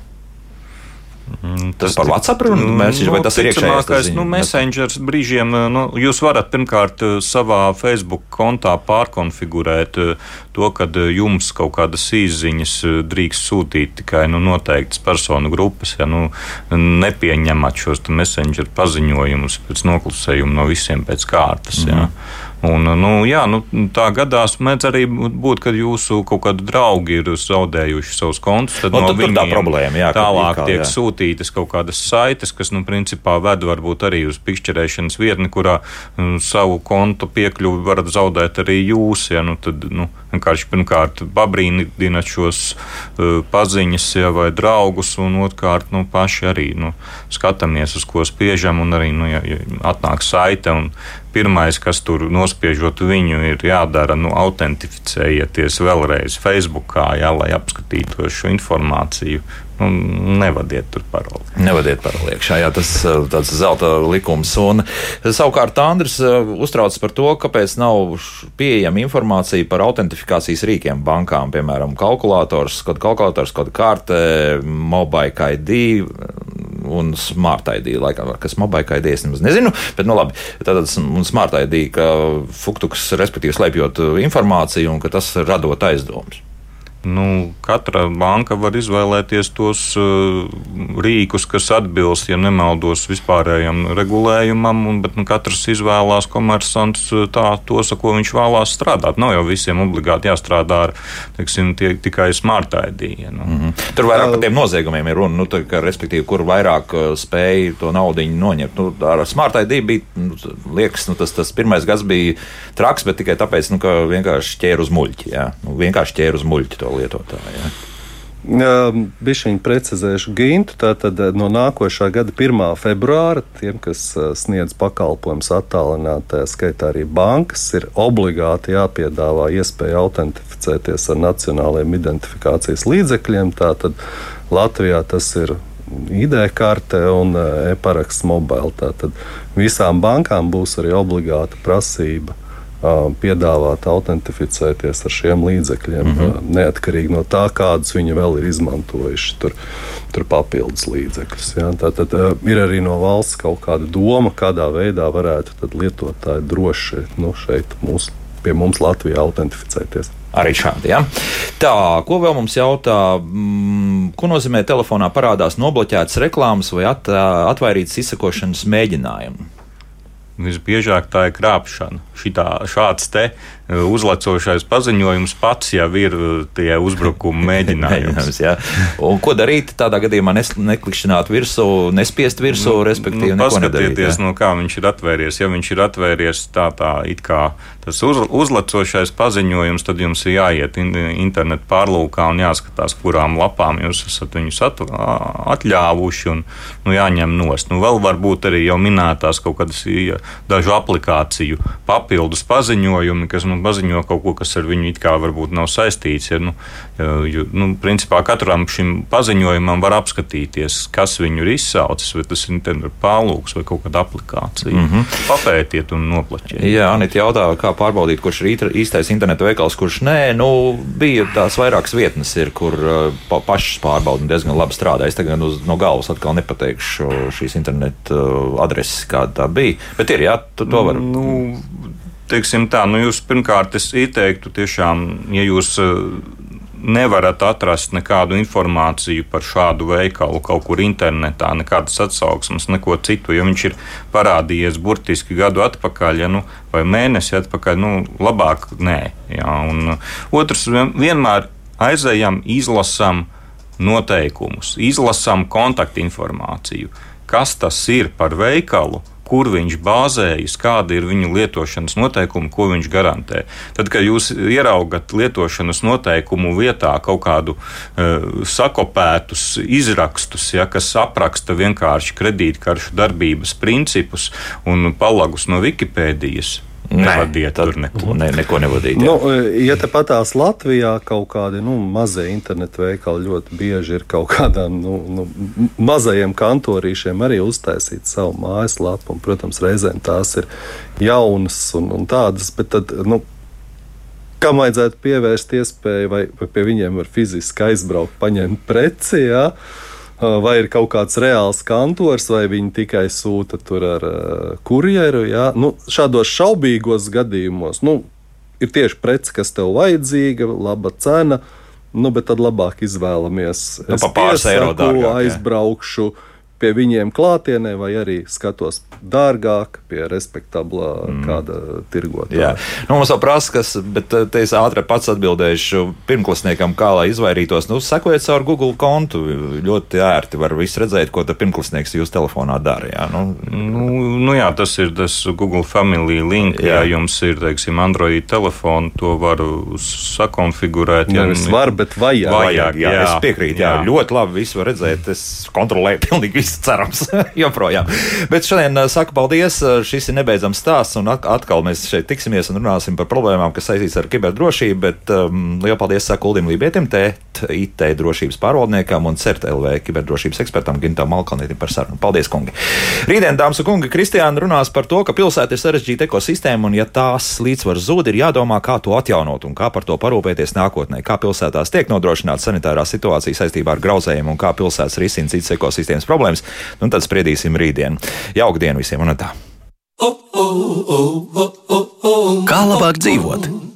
Tas par WhatsApp runu mēsīšu, vai tas ir iekšējais? ticamākais, ziņu- Nu, Messengers brīžiem nu, jūs varat pirmkārt eh, savā Facebook kontā pārkonfigurēt eh, to, ka jums kaut kādas izziņas eh, drīkst sūtīt tikai nu, noteiktas personu grupas, ja nu, nepieņemat šos Messenger paziņojumus pēc noklusējuma no visiem pēc kārtas. Mm ja. Un, nu, jā, nu, tā gadās mēdz arī būt, kad jūsu kaut kādi draugi ir zaudējuši savus kontus. Tad Nu, no tad tur tā viņiem problēma, jā, tālāk kā, tiek jā. sūtītas kaut kādas saites, kas, nu, principā ved varbūt arī uz pikšķerēšanas vietni, kurā nu, savu kontu piekļuvi varat zaudēt arī jūs. Ja, nu, tad, nu, vienkārši pirmkārt pabrīnāt šos uh, paziņas ja, vai draugus, un otrkārt nu, paši arī nu, skatāmies, uz ko spiežam, un arī nu, ja, ja atnāk saite. Un, Pirmais, kas tur nospiežot viņu, ir jādara, nu, autentificējieties vēlreiz Facebook, jā, lai apskatītu šo informāciju. Nu, nevadiet tur paroli. Nevadiet par liekšā, jā, tas ir tāds zelta likums. Un, savukārt Andris eh, uztraucas par to, kāpēc nav pieejama informācija par autentifikācijas rīkiem bankām, piemēram, kalkulators, kaut kalkulators, kaut karte, mobile ID un smart ID. Laikam, kas mobile ID es nemaz nezinu, bet nu labi, tātad smart ID, ka Fuktuks respektīvi slēpjot informāciju un ka tas radot aizdomas. Nu, katra banka var izvēlēties tos uh, rīkus, kas atbilst, ja nemaldos, vispārējam regulējumam, un, bet nu, katrs izvēlās komersants uh, tā, tos, ar ko viņš vēlās strādāt. Nav jau visiem obligāti jāstrādā ar teiksim, tie, tikai smart ID. Nu. Mm -hmm. Tur vairāk par tiem noziegumiem ir runa, nu, tā, ka, respektīvi, kur vairāk uh, spēja to naudu noņemt. Nu, ar smart ID bija, nu, liekas, nu, tas, tas pirmais gads bija traks, bet tikai tāpēc, nu, ka vienkārši ķēra uz muļķi. Jā. Nu, vienkārši ķēra uz muļķi to lietotāju. Ja? Bišķiņu precizēšu Gintu. Tātad no nākošā gada 1. februāra tiem, kas sniedz pakalpojumus attālinātā skaitā arī bankas, ir obligāti jāpiedāvā iespēja autentificēties ar nacionālajiem identifikācijas līdzekļiem. Tātad Latvijā tas ir ID karte un e-paraksts mobile. Tātad visām bankām būs arī obligāta prasība piedāvāt autentificēties ar šiem līdzekļiem, mm -hmm. neatkarīgi no tā, kādus viņi vēl ir izmantojuši. Tur, tur papildus līdzekļus. Ja? Tātad ir arī no valsts kaut kāda doma, kādā veidā varētu lietotāji droši nu, šeit mūs, pie mums Latvijā autentificēties. Arī šādi. Ja? Tā, ko vēl mums jautā? Mm, ko nozīmē telefonā parādās nobloķētas reklāmas vai at, atvairītas izsakošanas mēģinājumi? Visbiežāk tā ir krāpšana. Šitā, šāds te uzlecošais paziņojums pats jau ir uh, tie uzbrukuma mēģinājums. Un ko darīt tādā gadījumā? Nes, neklikšķināt virsū, nespiest virsū, nu, respektīvi, nu, paskatieties, no kā viņš ir atvēries. Ja viņš ir atvēries tā, tā it kā tas uz, uzlecošais paziņojums, tad jums ir jāiet in, internetu pārlūkā un jāskatās, kurām lapām jūs esat viņus at, atļāvuši un nu, jāņem nost. Nu, vēl varbūt arī jau minētās kaut kādas dažu aplikāciju papildus paziņojumi, kas nu, paziņo kaut ko, kas ar viņu it kā varbūt nav saistīts. Ja, nu, jo, nu, principā katram šim paziņojumam var apskatīties, kas viņu ir izsaucis, vai tas ir internetu pārlūks vai kaut kāda aplikācija. Mm -hmm. Papētiet un noplaķiet. Jā, Anita jautā, kā pārbaudīt, kurš ir īstais interneta veikals, kurš nē, nu, bija tās vairākas vietnes, ir, kur pa, pašas pārbaudas diezgan labi strādā. Es tagad uz, no galvas atkal nepateikšu šīs interneta adreses, kāda tā bija. Bet ir, jā, tu to var. Nu, teiksim tā, nu jūs pirmkārt es ieteiktu tiešām, ja jūs eh, nevarat atrast nekādu informāciju par šādu veikalu kaut kur internetā, nekādas atsauksmes, neko citu, jo viņš ir parādījies burtiski gadu atpakaļ, ja, nu, vai mēnesi atpakaļ, nu, labāk nē. Jā, un otrs, vienmēr aizējam, izlasam noteikumus, izlasam kontaktinformāciju, kas tas ir par veikalu kur viņš bāzējas, kāda ir viņa lietošanas noteikumi, ko viņš garantē. Tad, kad jūs ieraugat lietošanas noteikumu vietā kaut kādu uh, sakopētus izrakstus, ja, kas apraksta vienkārši kredītkaršu darbības principus un palagus no Wikipēdijas, Nevadiet, tur ne, ne, neko nevadīt. Jā. Nu, ja tepatās Latvijā kaut kādi nu, mazie internetu veikali ļoti bieži ir kaut kādām nu, nu, mazajiem kantorīšiem arī uztaisīt savu mājaslapu, un, protams, reizēm tās ir jaunas un, un tādas, bet tad, nu, kam vajadzētu pievērst iespēju, vai, vai pie viņiem var fiziski aizbraukt, paņemt preci, jā, ja? Vai ir kaut kāds reāls kantors, vai viņi tikai sūta tur ar kurjeru. Ja? Nu, šādos šaubīgos gadījumos nu, ir tieši preci, kas tev vajadzīga, laba cena. Nu, bet tad labāk izvēlamies. Nu, es pāris eiro dārgāk, aizbraukšu. Jā pie viņiem klātienē, vai arī skatos dārgāk pie respektabla mm. kāda tirgotāja. Nu, mums vēl prasa, kas, bet eh, te es ātri pats atbildēšu pirmklasniekam, kā lai izvairītos. Nu, sekojiet caur Google kontu. Ļoti ērti var visu redzēt, ko pirmklasnieks jūs telefonā dara. Jā, nu, nu, nu, jā tas ir tas Google Family link. Jā, ja jums ir, teiksim, Android telefons, to var sakonfigurēt. Jā, nevis var, bet vajag. vajag jā, jā, es piekrītu. Jā, jā. Ļoti labi visu var redzēt. Es kontrolēju pilnīgi visu viss cerams, joprojām. Bet šodien uh, saku paldies. Uh, šis ir nebeidzams stāsts, un atkal mēs šeit tiksimies un runāsim par problēmām, kas saistīts ar kiberdrošību. Bet um, lielu paldies saku Uldim Lībietim, TET, IT drošības pārvaldniekam un CERT LV kiberdrošības ekspertam Gintam Malkalnietim par sarunu. Paldies, kungi! Rītdien, dāmas un kungi, Kristiāna runās par to, ka pilsēta ir sarežģīta ekosistēma, un ja tās līdzsvars zūd, ir jādomā, kā to atjaunot un kā par to parūpēties nākotnē, kā pilsētās tiek nodrošināta sanitārā situācija saistībā ar grauzējiem un kā pilsētas risina citas ekosistēmas problēmas jautājums. Nu, tad spriedīsim rītdien. Jauka diena visiem un tā! Kā labāk dzīvot?